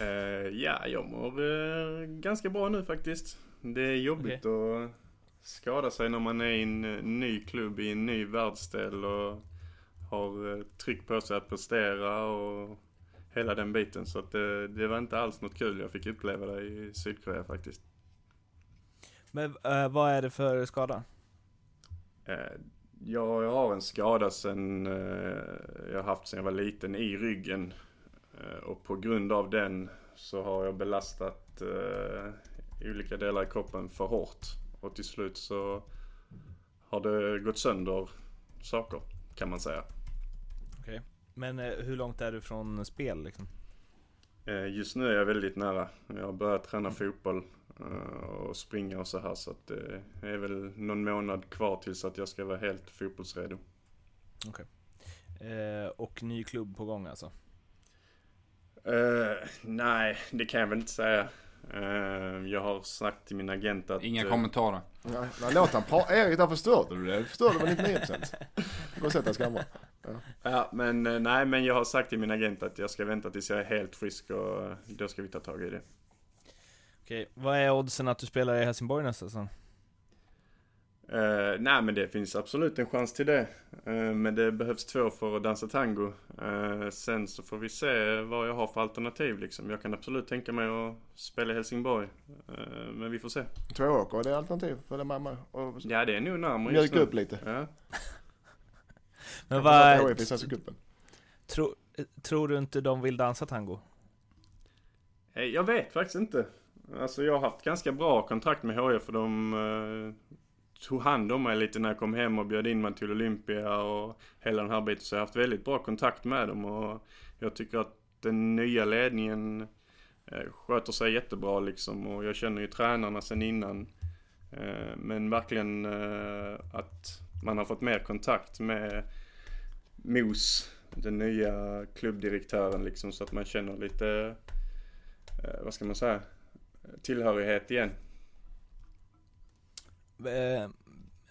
Eh, ja, jag mår eh, ganska bra nu faktiskt. Det är jobbigt att skada sig när man är i en eh, ny klubb i en ny världsdel och har tryck på sig att prestera och hela den biten. Så att det, det var inte alls något kul jag fick uppleva det i Sydkorea faktiskt. Men vad är det för skada? Eh, jag, har en skada sen eh, jag haft sen jag var liten i ryggen. Eh, och på grund av den så har jag belastat olika delar i kroppen för hårt. Och till slut så har det gått sönder saker kan man säga. Men eh, hur långt är du från spel liksom? Just nu är jag väldigt nära. Jag har börjat träna fotboll och springa och så här så att det är väl någon månad kvar tills att jag ska vara helt fotbollsredo. Eh, och ny klubb på gång alltså? Eh, nej, det kan jag väl inte säga. Eh, jag har sagt till min agent att... Inga eh, kommentarer. Nej, nej, låt han prata. Erik, där förstörde du det. Förstörde väl 99%. Gå och sätt dig skramma. Ja, men eh, nej, men jag har sagt till min agent att jag ska vänta tills jag är helt frisk och eh, då ska vi ta tag i det. Okej, vad är oddsen att du spelar i Helsingborg nästa säsong? Eh, nej, men det finns absolut en chans till det. Eh, men det behövs två för att dansa tango. Eh, sen så får vi se vad jag har för alternativ liksom. Jag kan absolut tänka mig att spela i Helsingborg. Men vi får se. Två åker, det är alternativ för det mamma. Och Ja, det är nog närmare just nu. upp lite. Ja. Men Vad... cupen. tro, tror du inte de vill dansa tango? Jag vet faktiskt inte. Alltså jag har haft ganska bra kontakt med HIF för de eh, tog hand om mig lite när jag kom hem och bjöd in mig till Olympia och hela den här biten. Så jag har haft väldigt bra kontakt med dem och jag tycker att den nya ledningen eh, sköter sig jättebra liksom och jag känner ju tränarna sen innan. Eh, men verkligen eh, att man har fått mer kontakt med Mos, den nya klubbdirektören liksom så att man känner lite, eh, vad ska man säga, tillhörighet igen. Eh,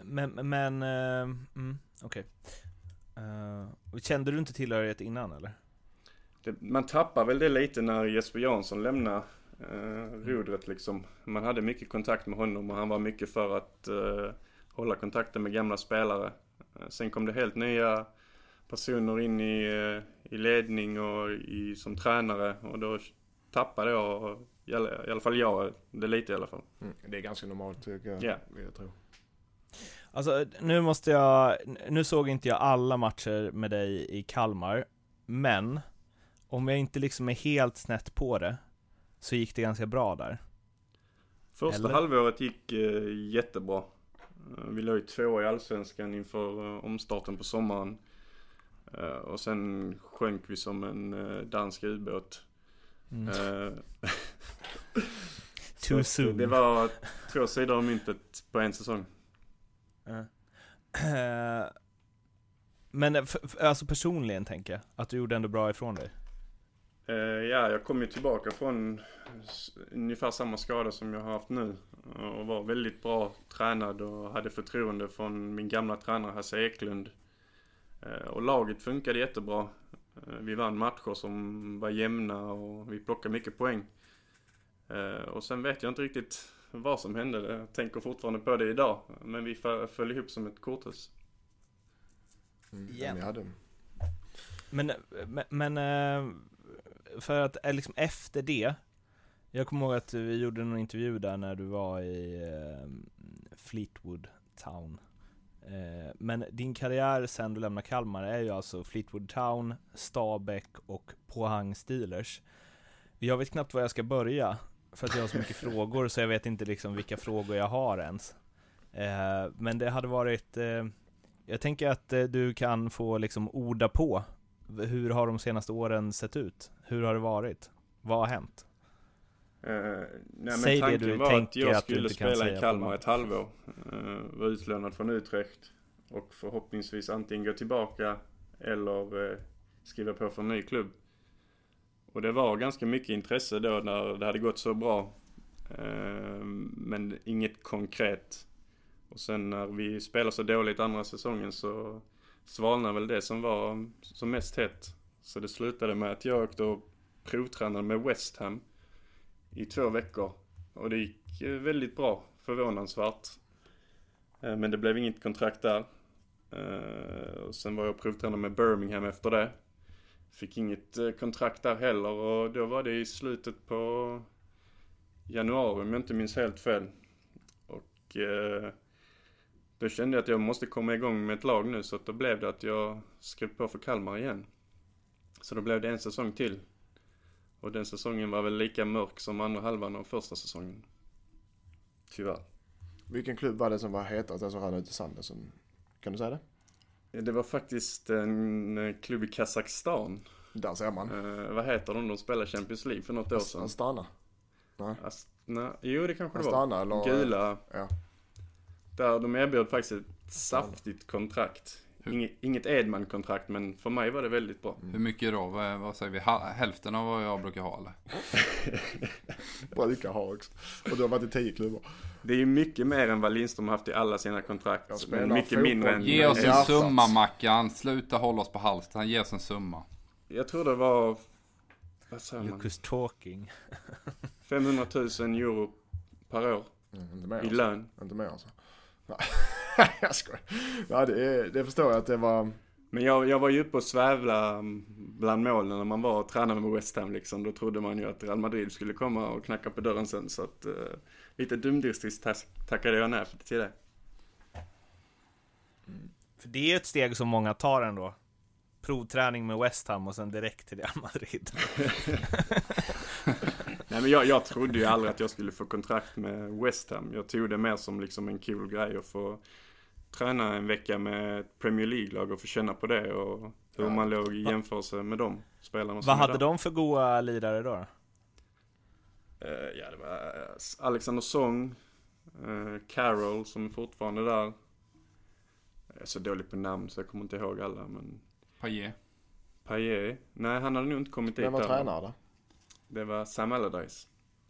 Men, men, eh, mm, okej. Eh, kände du inte tillhörighet innan eller? Det, man tappar väl det lite när Jesper Jansson lämnar eh, rodret liksom. Man hade mycket kontakt med honom och han var mycket för att eh, hålla kontakten med gamla spelare. Sen kom det helt nya personer in i, i ledning och i, som tränare och då tappade jag, i alla, i alla fall jag, det lite i alla fall. Mm, det är ganska normalt tycker jag. Ja. Jag tror. Alltså nu måste jag, nu såg inte jag alla matcher med dig i Kalmar, men om jag inte liksom är helt snett på det, så gick det ganska bra där. Första Eller? halvåret gick eh, jättebra. Eh, vi låg ju två i Allsvenskan inför eh, omstarten på sommaren. Eh, och sen sjönk vi som en eh, dansk ubåt. Mm. Eh, Too soon. Det var två sidor av myntet på en säsong. Eh, Men f- alltså personligen tänker jag, att du gjorde ändå bra ifrån dig. Eh, ja, jag kom ju tillbaka från ungefär samma skada som jag har haft nu. Och var väldigt bra tränad och hade förtroende från min gamla tränare Hasse Eklund. Eh, och laget funkade jättebra. Eh, vi vann matcher som var jämna och vi plockade mycket poäng. Eh, och sen vet jag inte riktigt vad som hände. Jag tänker fortfarande på det idag. Men vi fö- föll ihop som ett korthus. Mm, ja, hade. Men, men, men eh, för att liksom efter det, Jag kommer ihåg att vi gjorde någon intervju där när du var i Fleetwood Town. Eh, men din karriär sen du lämnade Kalmar är ju alltså Fleetwood Town, Stabäck och Pohang Steelers. Jag vet knappt var jag ska börja, för att jag har så mycket frågor så jag vet inte liksom vilka frågor jag har ens. Eh, men det hade varit, eh, jag tänker att du kan få liksom orda på. Hur har de senaste åren sett ut? Hur har det varit? Vad har hänt? Uh, nej, men Säg det tanken du var att tänker jag att skulle spela i Kalmar ett halvår. Uh, var utlånad från Utrecht. Och förhoppningsvis antingen gå tillbaka eller uh, skriva på för en ny klubb. Och det var ganska mycket intresse då när det hade gått så bra. Uh, men inget konkret. Och sen när vi spelade så dåligt andra säsongen så svalnade väl det som var som mest hett. Så det slutade med att jag åkte och provtränade med West Ham i två veckor. Och det gick eh, väldigt bra, förvånansvärt. Eh, men det blev inget kontrakt där. Eh, och sen var jag provtränare med Birmingham efter det. Fick inget kontrakt där heller och då var det i slutet på januari om jag inte minns helt fel. Och eh, då kände jag att jag måste komma igång med ett lag nu så att då blev det att jag skrev på för Kalmar igen. Så då blev det en säsong till. Och den säsongen var väl lika mörk som andra halvan av första säsongen. Tyvärr. Vilken klubb var det som var hetast, alltså rann ut i sanden? Som, kan du säga det? Det var faktiskt en eh, klubb i Kazakstan. Där ser man. Eh, vad heter de? De spelade Champions League för något år sedan. Astana. Ast- nej, jo, det kanske det var. Astana eller? Gula. Ja. Där de erbjöd faktiskt ett saftigt kontrakt. Inget, inget Edman-kontrakt, men för mig var det väldigt bra. Hur mycket då? Vad, vad säger vi? Hälften av vad jag brukar ha eller? Brukar ha också. Och du har varit i tio klubbar. Det är ju mycket mer än vad Lindström har haft i alla sina kontrakt. spelar Men mycket fotboll. mindre än... Ge oss en Hjärtat. summa Mackan. Sluta hålla oss på halsen. Ge oss en summa. Jag tror det var... Vad säger man? Lucas talking. 500 000 euro per år Mm, inte mer i alltså. lön. Inte mer alltså. Nej, jag skojar. Ja, det, det förstår jag att det var... Men jag, jag var ju uppe och svävla mm, bland målen när man var och tränade med West Ham liksom. Då trodde man ju att Real Madrid skulle komma och knacka på dörren sen. Så att eh, lite dumdristigt tackade jag nej till det. För det är ett steg som många tar ändå. Provträning med West Ham och sen direkt till Real Madrid. Nej men jag, jag trodde ju aldrig att jag skulle få kontrakt med West Ham. Jag tog det mer som liksom en kul grej att få träna en vecka med ett Premier League-lag och få känna på det och hur Ja. man låg i jämförelse med de spelarna Vad hade de för goa lirare då? Eh, ja, det var eh, Alexander Song, eh, Carroll som är fortfarande där. Jag är så dålig på namn så jag kommer inte ihåg alla men Paille. Paillet, nej han hade nog inte kommit dit Vem var tränare där? Det var Sam Allardyce.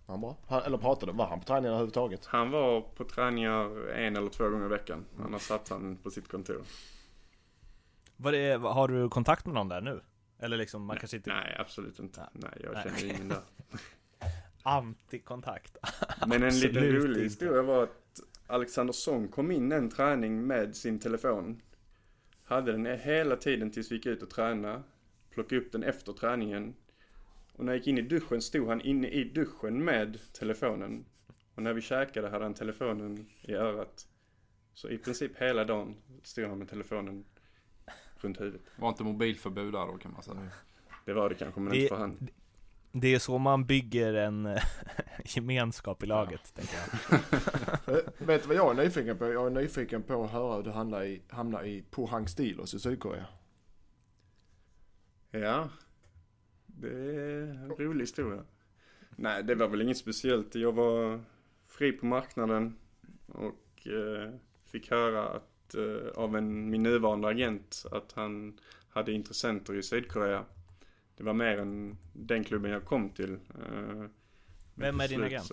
Han bra? Han, eller pratade, var han på träningen överhuvudtaget? Han var på träningar en eller två gånger i veckan. Annars satt han på sitt kontor. Vad är, vad- har du kontakt med någon där nu? Eller liksom, man kanske inte... Nej, absolut inte. Nej, jag Nej. känner ingen där. Antikontakt. Men en liten rolig inte. historia var att Alexander Song kom in en träning med sin telefon. Hade den hela tiden tills vi gick ut och tränade. Plockade upp den efter träningen. Och när jag gick in i duschen stod han inne i duschen med telefonen. Och när vi käkade hade han telefonen i örat. Så i princip hela dagen stod han med telefonen runt huvudet. Var inte mobilförbud där då kan man säga. Det var det kanske, men Det- inte för han. Det är så man bygger en eh, gemenskap i laget, tänker jag. Eh, vet du vad jag är nyfiken på? Jag är nyfiken på att höra hur du hamnar i, hamnar i Pohang Steelers i Sydkorea. Ja. Det är en rolig historia. Nej, det var väl inget speciellt. Jag var fri på marknaden och eh, fick höra att, eh, av en, min nuvarande agent att han hade intressenter i Sydkorea. Det var mer än den klubben jag kom till. Eh, Vem är din agent?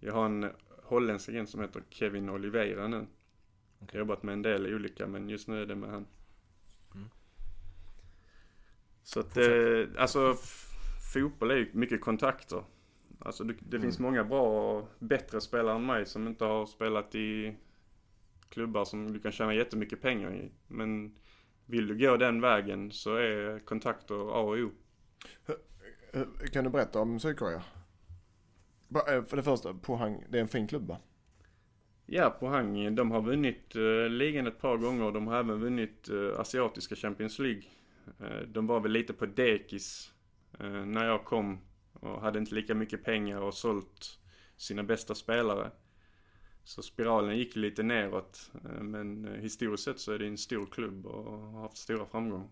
jag har en holländsk agent som heter Kevin Oliveira nu. Jag har jobbat med en del olika men just nu är det med han. Mm. Så att eh, alltså fotboll är ju mycket kontakter. Alltså det, det finns många bra och bättre spelare än mig som inte har spelat i klubbar som du kan tjäna jättemycket pengar i. Men vill du gå den vägen så är kontakter A och O. Eh, Kan du berätta om Sydkorea? Eh, För det första, Pohang, det är en fin klubb va? Ja, Pohang, de har vunnit uh, ligan ett par gånger. De har även vunnit eh, asiatiska Champions League. Eh, de var väl lite på dekis eh, när jag kom och hade inte lika mycket pengar och sålt sina bästa spelare. Så spiralen gick lite neråt. Eh, men historiskt sett så är det en stor klubb och har haft stora framgångar.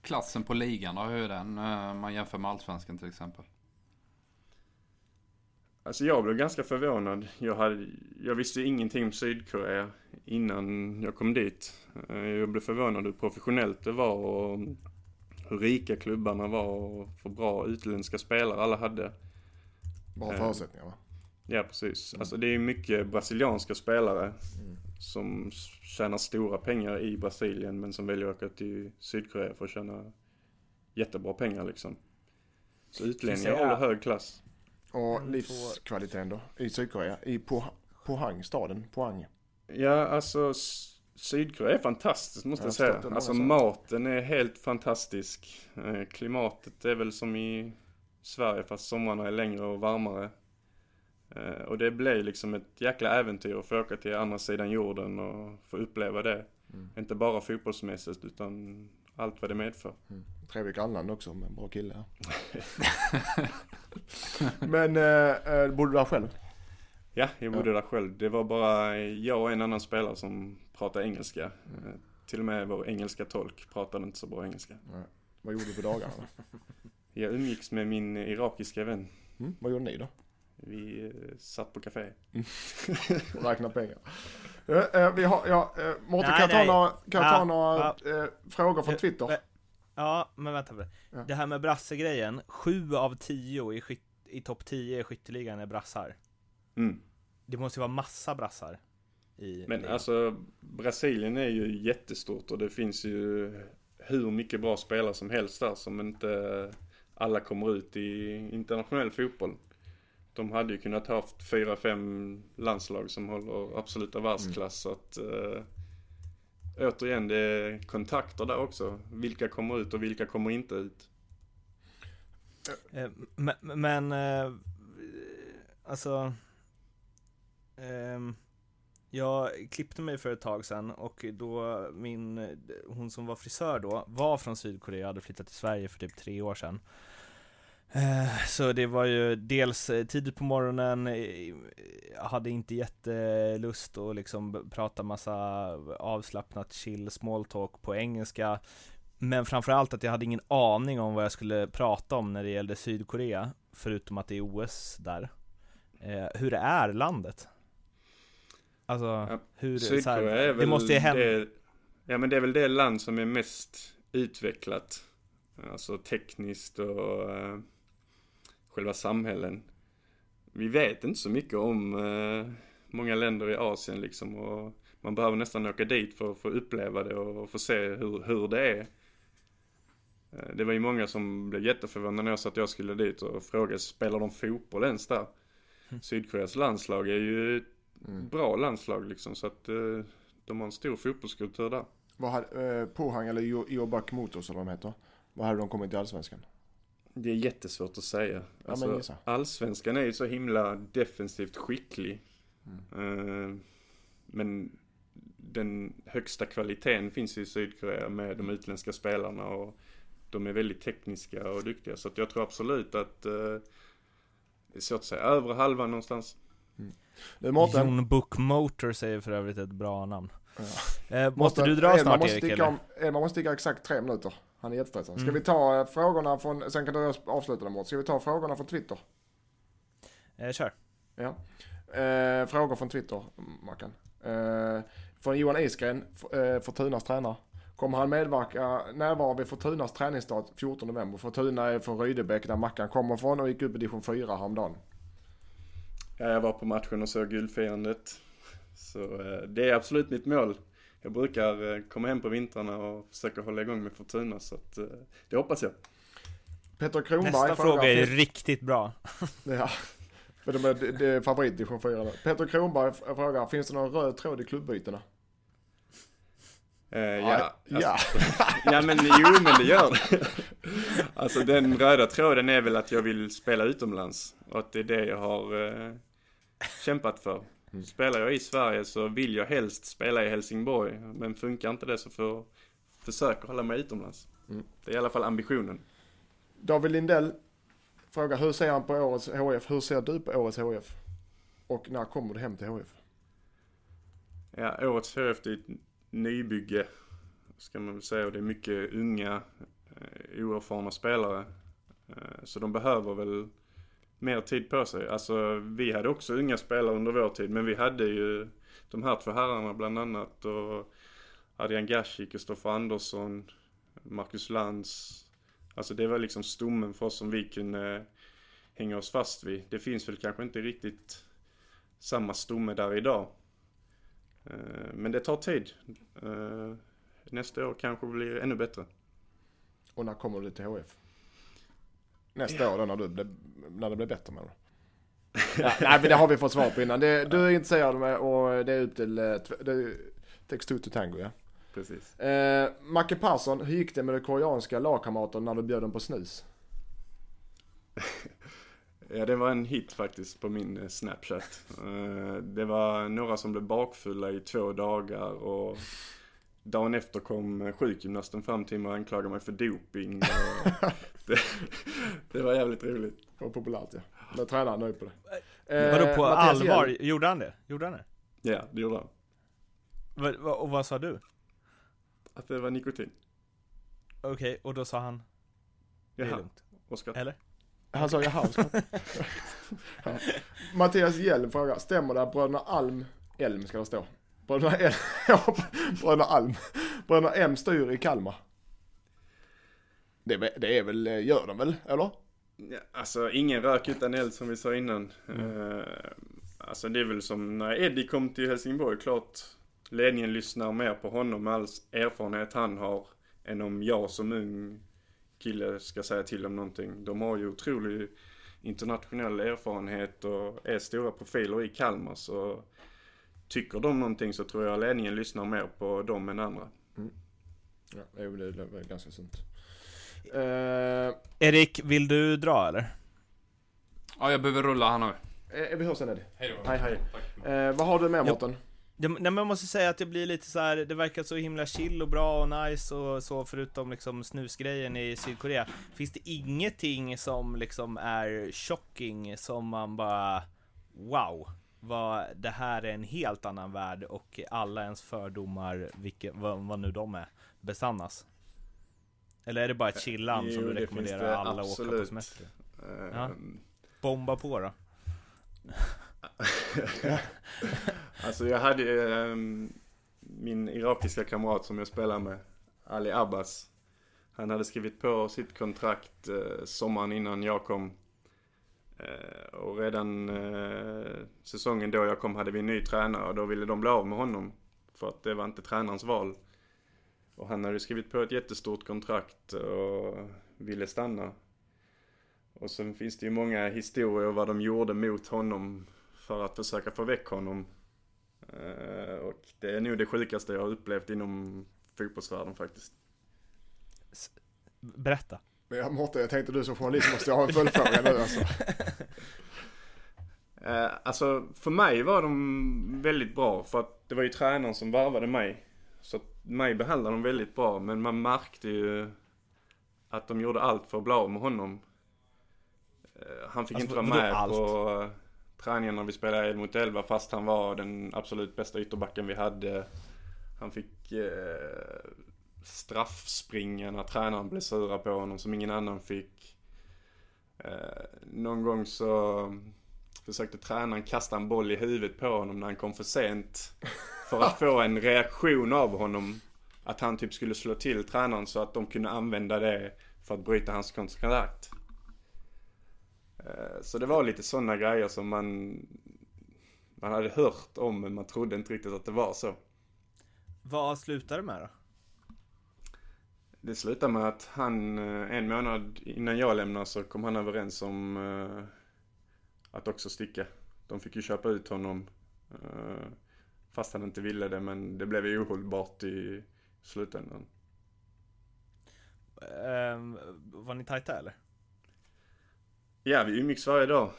Klassen på ligan, då, hur är den? man jämför med allsvenskan till exempel. Alltså jag blev ganska förvånad. Jag, hade, jag visste ingenting om Sydkorea innan jag kom dit. Eh, Jag blev förvånad hur professionellt det var och hur rika klubbarna var och för bra utländska spelare alla hade. Bra Eh. förutsättningar va? Ja precis. Alltså det är mycket brasilianska spelare som tjänar stora pengar i Brasilien men som väljer att åka till Sydkorea för att tjäna jättebra pengar liksom. Så utlänningar håller hög klass. Och Mm, livskvaliteten då? I Sydkorea? I Poh- Pohang? Ja, alltså Sydkorea är fantastiskt måste Jag jag säga. Alltså maten är helt fantastisk. Eh, Klimatet är väl som i Sverige fast somrarna är längre och varmare. Eh, Och det blir liksom ett jäkla äventyr att få åka till andra sidan jorden och få uppleva det. Mm. Inte bara fotbollsmässigt utan allt vad det medför. Trevlig grannland också med en bra kille. Men, eh, eh, bor du där själv? Ja, jag bodde där själv. Det var bara jag och en annan spelare som pratade engelska. Eh, Till och med vår engelska tolk pratade inte så bra engelska. Vad gjorde du på dagarna? Jag umgicks med min irakiska vän. Mm, vad gjorde ni då? Vi eh, satt på café. Och räkna pengar. Eh, eh, vi har, ja, Mårten kan jag ta nej. några, kan jag ta Ja, några eh, frågor från Twitter? Ja, men vänta på det. Ja. Det här med brassegrejen, sju av tio i, skyt, i topp 10 i skytteligan är brassar. Mm. Det måste ju vara massa brassar. I Men ligan. alltså Brasilien är ju jättestort och det finns ju hur mycket bra spelare som helst där som inte alla kommer ut i internationell fotboll. De hade ju kunnat haft fyra, fem landslag som håller absoluta världsklass. Så att, eh, återigen, det är kontakter där också. Vilka kommer ut och vilka kommer inte ut. Eh, Men, men eh, alltså ehm, Jag klippte mig för ett tag sedan och då min, hon som var frisör då, var från Sydkorea och hade flyttat till Sverige för typ tre år sedan. Eh, Så det var ju dels eh, tidigt på morgonen, eh, jag hade inte jättelust att liksom prata massa avslappnat chill small talk på engelska. Men framförallt att jag hade ingen aning om vad jag skulle prata om när det gällde Sydkorea, förutom att det är OS där. Hur är landet? Alltså, Ja, hur... Sydkorea här, är väl det måste ju hända... det, Ja men det är väl det land som är mest utvecklat. Alltså tekniskt och själva samhällen. Vi vet inte så mycket om eh, många länder i Asien liksom och man behöver nästan åka dit för att få uppleva det och få se hur, hur det är. Eh, Det var ju många som blev jätteförvånade när jag sa att jag skulle dit och frågade, spelar de fotboll ens där? Sydkoreas landslag är ju ett Mm. bra landslag liksom så att eh, de har en stor fotbollskultur där. Vad hade, eh, Pohang eller Iobak eller vad de heter. Vad hade de kommit till Allsvenskan? Det är jättesvårt att säga. Alltså, gissa. allsvenskan är ju så himla defensivt skicklig. Mm. Eh, men den högsta kvaliteten finns i Sydkorea med de utländska spelarna och de är väldigt tekniska och duktiga. Så att jag tror absolut att eh, det är svårt att säga, övre halvan någonstans. Du Mårten, Jon Book Motor säger för övrigt ett bra namn. Ja. Eh, måste Mårten, du dra snart måste Erik sticka eller? om, Edman måste sticka exakt tre minuter. Han är jättestressad. Ska Mm. vi ta eh, frågorna från, sen kan du avsluta dem Mårten. Ska vi ta frågorna från Twitter? Eh, kör. Ja. Eh, frågor från Twitter, Mackan. Eh, från Johan Isgren, eh, Fortunas tränare. Kommer han medverka, närvara vid Fortunas träningsstart 14 november? Fortuna är från Rydebäck där Mackan kommer ifrån och gick upp i division 4 häromdagen. Ja, jag var på matchen och såg guldfirandet. Så eh, det är absolut mitt mål. Jag brukar eh, komma hem på vintrarna och försöka hålla igång med Fortuna så att eh, det hoppas jag. Peter Kronberg Nästa frågar- fråga är riktigt bra. Ja, för de är, det är favorit division 4 nu. Peter Kronberg frågar, finns det någon röd tråd i klubbytena? Eh, ja, ja. alltså, ja men jo men det gör det. Alltså den röda tråden är väl att jag vill spela utomlands. Och att det är det jag har eh, kämpat för. Spelar jag i Sverige så vill jag helst spela i Helsingborg. Men funkar inte det så får försöka hålla mig utomlands. Mm. Det är i alla fall ambitionen. David Lindell frågar hur ser han på årets HF? Hur ser du på årets HF? Och när kommer du hem till HF? Ja, årets HF är ett nybygge. Ska man väl säga. Och det är mycket unga, eh, oerfarna spelare. Eh, så de behöver väl mer tid på sig. Alltså vi hade också unga spelare under vår tid. Men vi hade ju de här två herrarna bland annat. Och Adrian Gashi, Kristoffer Andersson, Marcus Lantz. Alltså det var liksom stommen för oss som vi kunde hänga oss fast vid. Det finns väl kanske inte riktigt samma stomme där idag. Eh, men det tar tid. Eh, nästa år kanske blir ännu bättre. Och när kommer du till HF? Nästa år då när, du, blir- när det blir bättre med ja, Nej men det har vi fått svar på innan. Det, du är intresserad med och det är upp till, eh, tv- det är takes two to tango ja. Precis. Eh, Macke Persson, hur gick det med de koreanska lagkamraterna när du bjöd dem på snus? Ja, det var en hit faktiskt på min eh, Snapchat. Eh, Det var några som blev bakfulla i två dagar och dagen efter kom eh, sjukgymnasten fram till mig och anklagade mig för doping. Och det, det var jävligt roligt. Det var populärt ja. Men tränaren nöjd på det. Eh, Vadå på Mattias allvar? Hjelm, Gjorde han det? Gjorde han det? Ja, det gjorde han. Va, va, och vad sa du? Att det var nikotin. Okej, och då sa han Det är Jaha, lugnt, och skratt. eller? Han sa jaha. ska- ja. Mattias Hjelm frågar, stämmer det att bröderna Alm, Elm ska det stå. Bröderna ja, bröderna Alm, bröderna M styr i Kalmar? Det, är väl- det är väl, eh, gör de väl, eller? Ja, alltså ingen rök utan eld som vi sa innan. Eh, alltså det är väl som när Eddie kom till Helsingborg, klart ledningen lyssnar mer på honom med all erfarenhet han har än om jag som ung kille ska säga till om någonting. De har ju otrolig internationell erfarenhet och är stora profiler i Kalmar så tycker de någonting så tror jag ledningen lyssnar mer på dem än andra. Ja, det är väl ganska sunt. Eh, Erik, vill du dra eller? Ja, jag behöver rulla här nu. eh, vi hörs sen Eddie. Hej då. Hej hej. Eh, vad har du med. Mårten? Ja, nej, men jag måste säga att det blir lite så här. det verkar så himla chill och bra och nice och så förutom liksom snusgrejen i Sydkorea. Finns det ingenting som liksom är shocking som man bara wow, vad, det här är en helt annan värld och alla ens fördomar, vilka, vad, vad nu de är, besannas? Eller är det bara ett chilland som Jo, du rekommenderar alla att åka på semester? Eh, Ja. Bomba på då! Alltså jag hade ehm, min irakiska kamrat som jag spelar med, Ali Abbas. Han hade skrivit på sitt kontrakt eh, sommaren innan jag kom. Eh, och redan eh, säsongen då jag kom hade vi en ny tränare och då ville de bli av med honom. För att det var inte tränarens val. Och han hade skrivit på ett jättestort kontrakt och ville stanna. Och sen finns det ju många historier vad de gjorde mot honom för att försöka få väck honom. Eh, och det är nog det sjukaste jag har upplevt inom fotbollsvärlden faktiskt. Berätta! Men jag, Mårten, jag tänkte du som journalist måste jag ha en följdfråga nu alltså. Eh, alltså för mig var de väldigt bra för att det var ju tränaren som varvade mig. Så att mig behandlade de väldigt bra men man märkte ju att de gjorde allt för att bli av med honom. Eh, han fick Alltså, inte vara med allt? på uh, träningen när vi spelade 11 mot 11 fast han var den absolut bästa ytterbacken vi hade. Han fick straffspringen straffspringa när tränaren blev sura på honom som ingen annan fick. Eh, någon gång så försökte tränaren kasta en boll i huvudet på honom när han kom för sent. För att få en reaktion av honom. Att han typ skulle slå till tränaren så att de kunde använda det för att bryta hans kontrakt. Eh, Så det var lite sådana grejer som man, man hade hört om men man trodde inte riktigt att det var så. Vad slutade det med då? Det slutade med att han, eh, en månad innan jag lämnade så kom han överens om eh, att också sticka. De fick ju köpa ut honom. eh, Fast han inte ville det men det blev ju ohållbart i, slutändan. Ehm, var ni tajta eller? Ja, vi umgicks varje dag.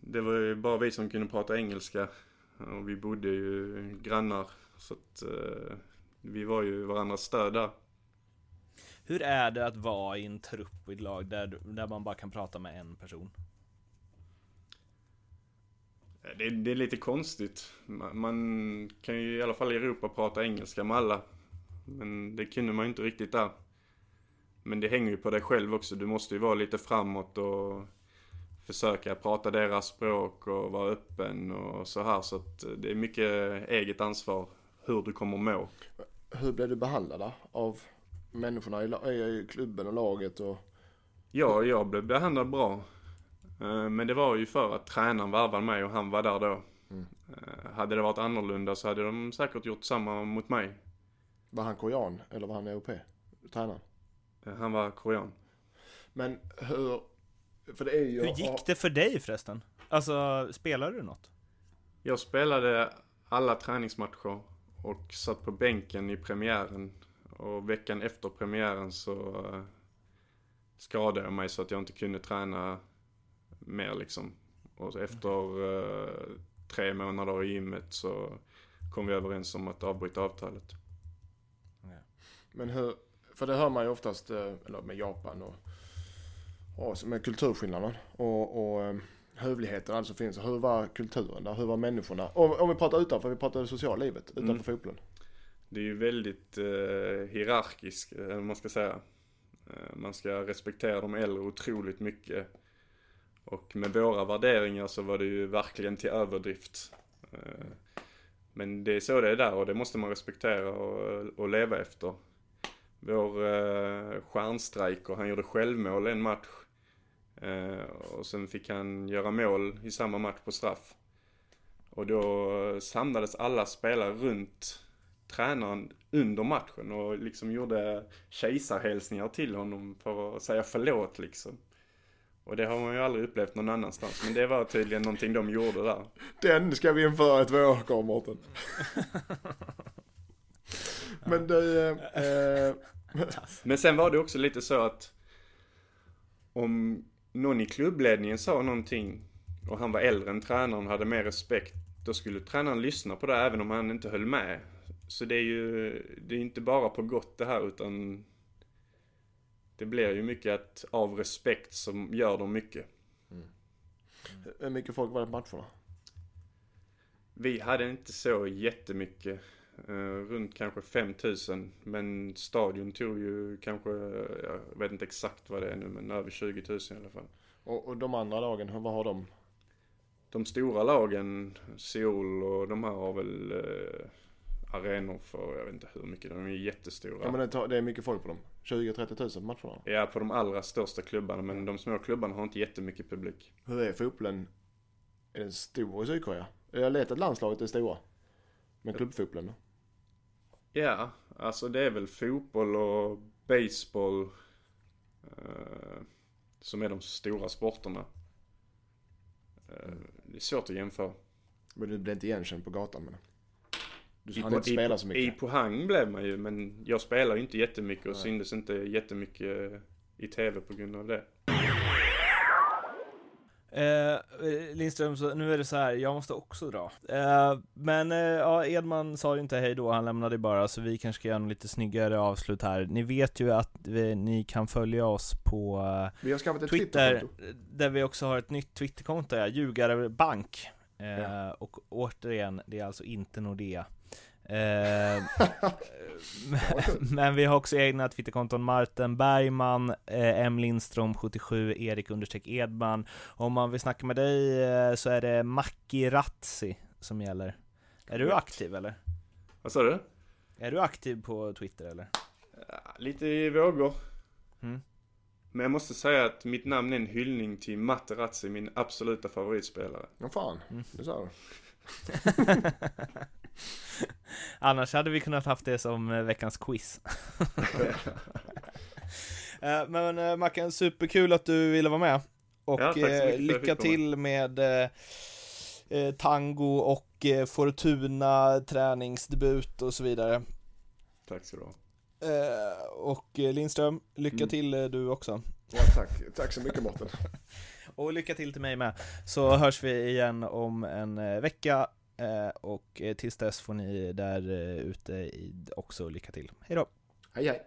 Det var ju bara vi som kunde prata engelska. Och vi bodde ju grannar. Så att eh, vi var ju varandras stöd där. Hur är det att vara i en trupp och ett lag där, där man bara kan prata med en person? Det, det är lite konstigt. Man, man kan ju i alla fall i Europa prata engelska med alla. Men det kunde man ju inte riktigt där. Men det hänger ju på dig själv också. Du måste ju vara lite framåt och försöka prata deras språk och vara öppen och så här. Så att det är mycket eget ansvar hur du kommer må. Hur blev du behandlad av människorna i, i klubben och laget och Ja, jag blev behandlad bra. Eh, Men det var ju för att tränaren värvade mig och han var där då. Mm. Eh, Hade det varit annorlunda så hade de säkert gjort samma mot mig. var han korean eller var han europé? Tränaren? Eh, Han var korean. Men hur, för det är ju... Hur gick det för dig förresten? Alltså, spelade du något? Jag spelade alla träningsmatcher och satt på bänken i premiären. Och veckan efter premiären så eh, skadade jag mig så att jag inte kunde träna mer liksom. Och efter eh, tre månader i gymmet så kom vi överens om att avbryta avtalet. Men hur, för det hör man ju oftast, eh, eller med Japan och, och med kulturskillnader och, och hövligheter alltså finns. Hur var kulturen där? Hur var människorna? Om, om vi pratar utanför, vi pratar det sociala livet, utanför Mm. fotbollen. Det är ju väldigt eh, hierarkiskt, eh, eller vad man ska säga. Eh, man ska respektera de äldre otroligt mycket. Och med våra värderingar så var det ju verkligen till överdrift. Eh, men det är så det är där och det måste man respektera och, och leva efter. Vår eh, stjärnstrejker, han gjorde självmål en match. Eh, och sen fick han göra mål i samma match på straff. Och då samlades alla spelare runt tränaren under matchen och liksom gjorde kejsarhälsningar till honom för att säga förlåt liksom. Och det har man ju aldrig upplevt någon annanstans. Men det var tydligen någonting de gjorde där. Den ska vi införa två år Mårten. Men du, eh, eh, Men sen var det också lite så att om någon i klubbledningen sa någonting och han var äldre än tränaren och hade mer respekt, då skulle tränaren lyssna på det även om han inte höll med. Så det är ju, det är inte bara på gott det här utan det blir ju mycket att av respekt som gör de mycket. hur mycket folk var det på matcherna? Vi hade inte så jättemycket. Uh, runt kanske 5000. Men stadion tog ju kanske, jag vet inte exakt vad det är nu, men över 20 000 i alla fall. Och, och de andra lagen, hur- vad har de? De stora lagen, Seoul och de här har väl uh, arenor för, jag vet inte hur mycket, de är jättestora. Ja men det, tar, det är mycket folk på dem. 20-30 tusen på matcherna. Ja, på de allra största klubbarna, men de små klubbarna har inte jättemycket publik. Hur är fotbollen? Är den stor i Sydkorea? Jag vet att landslaget är stora. Men klubbfotbollen då? Ja, alltså det är väl fotboll och baseball eh, som är de stora sporterna. Eh, det är svårt att jämföra. Men du blir inte igenkänd på gatan men. Du I, hann inte i, spela så I mycket. Pohang blev man ju, men jag spelar ju inte jättemycket och Nej. syntes inte jättemycket i TV på grund av det. Eh, Lindström, så nu är det så här, jag måste också dra. Eh, men eh, ja, Edman sa ju inte hej då, han lämnade bara, så vi kanske ska göra en lite snyggare avslut här. Ni vet ju att vi, ni kan följa oss på eh, Vi har Twitter, Twitterkonto. där vi också har ett nytt Twitterkonto, ja, Ljugarbank. Eh, Ja. Och återigen, det är alltså inte Nordea. Eh, men vi har också egna Twitterkonton Martin Bergman, eh, M Lindström 77, Erik understreck Edman. Om man vill snacka med dig eh, så är det Macki Razzi som gäller. Är du aktiv eller? Vad sa du? Är du aktiv på Twitter eller? Lite i vågor. Mm. Men jag måste säga att mitt namn är en hyllning till Materazzi, min absoluta favoritspelare. Ja fan, Mm. det sa du. Annars hade vi kunnat haft det som eh, veckans quiz. Eh, men eh, Mackan, superkul att du ville vara med. Och ja, lycka till med tango och Fortuna träningsdebut och så vidare. Tack så du ha. Och Lindström, lycka mm. till du också. Ja, tack. Tack så mycket Mårten. och lycka till till mig med. Så hörs vi igen om en vecka. Eh, och eh, tills dess får ni där eh, ute också lycka till. Hej då! Hej hej!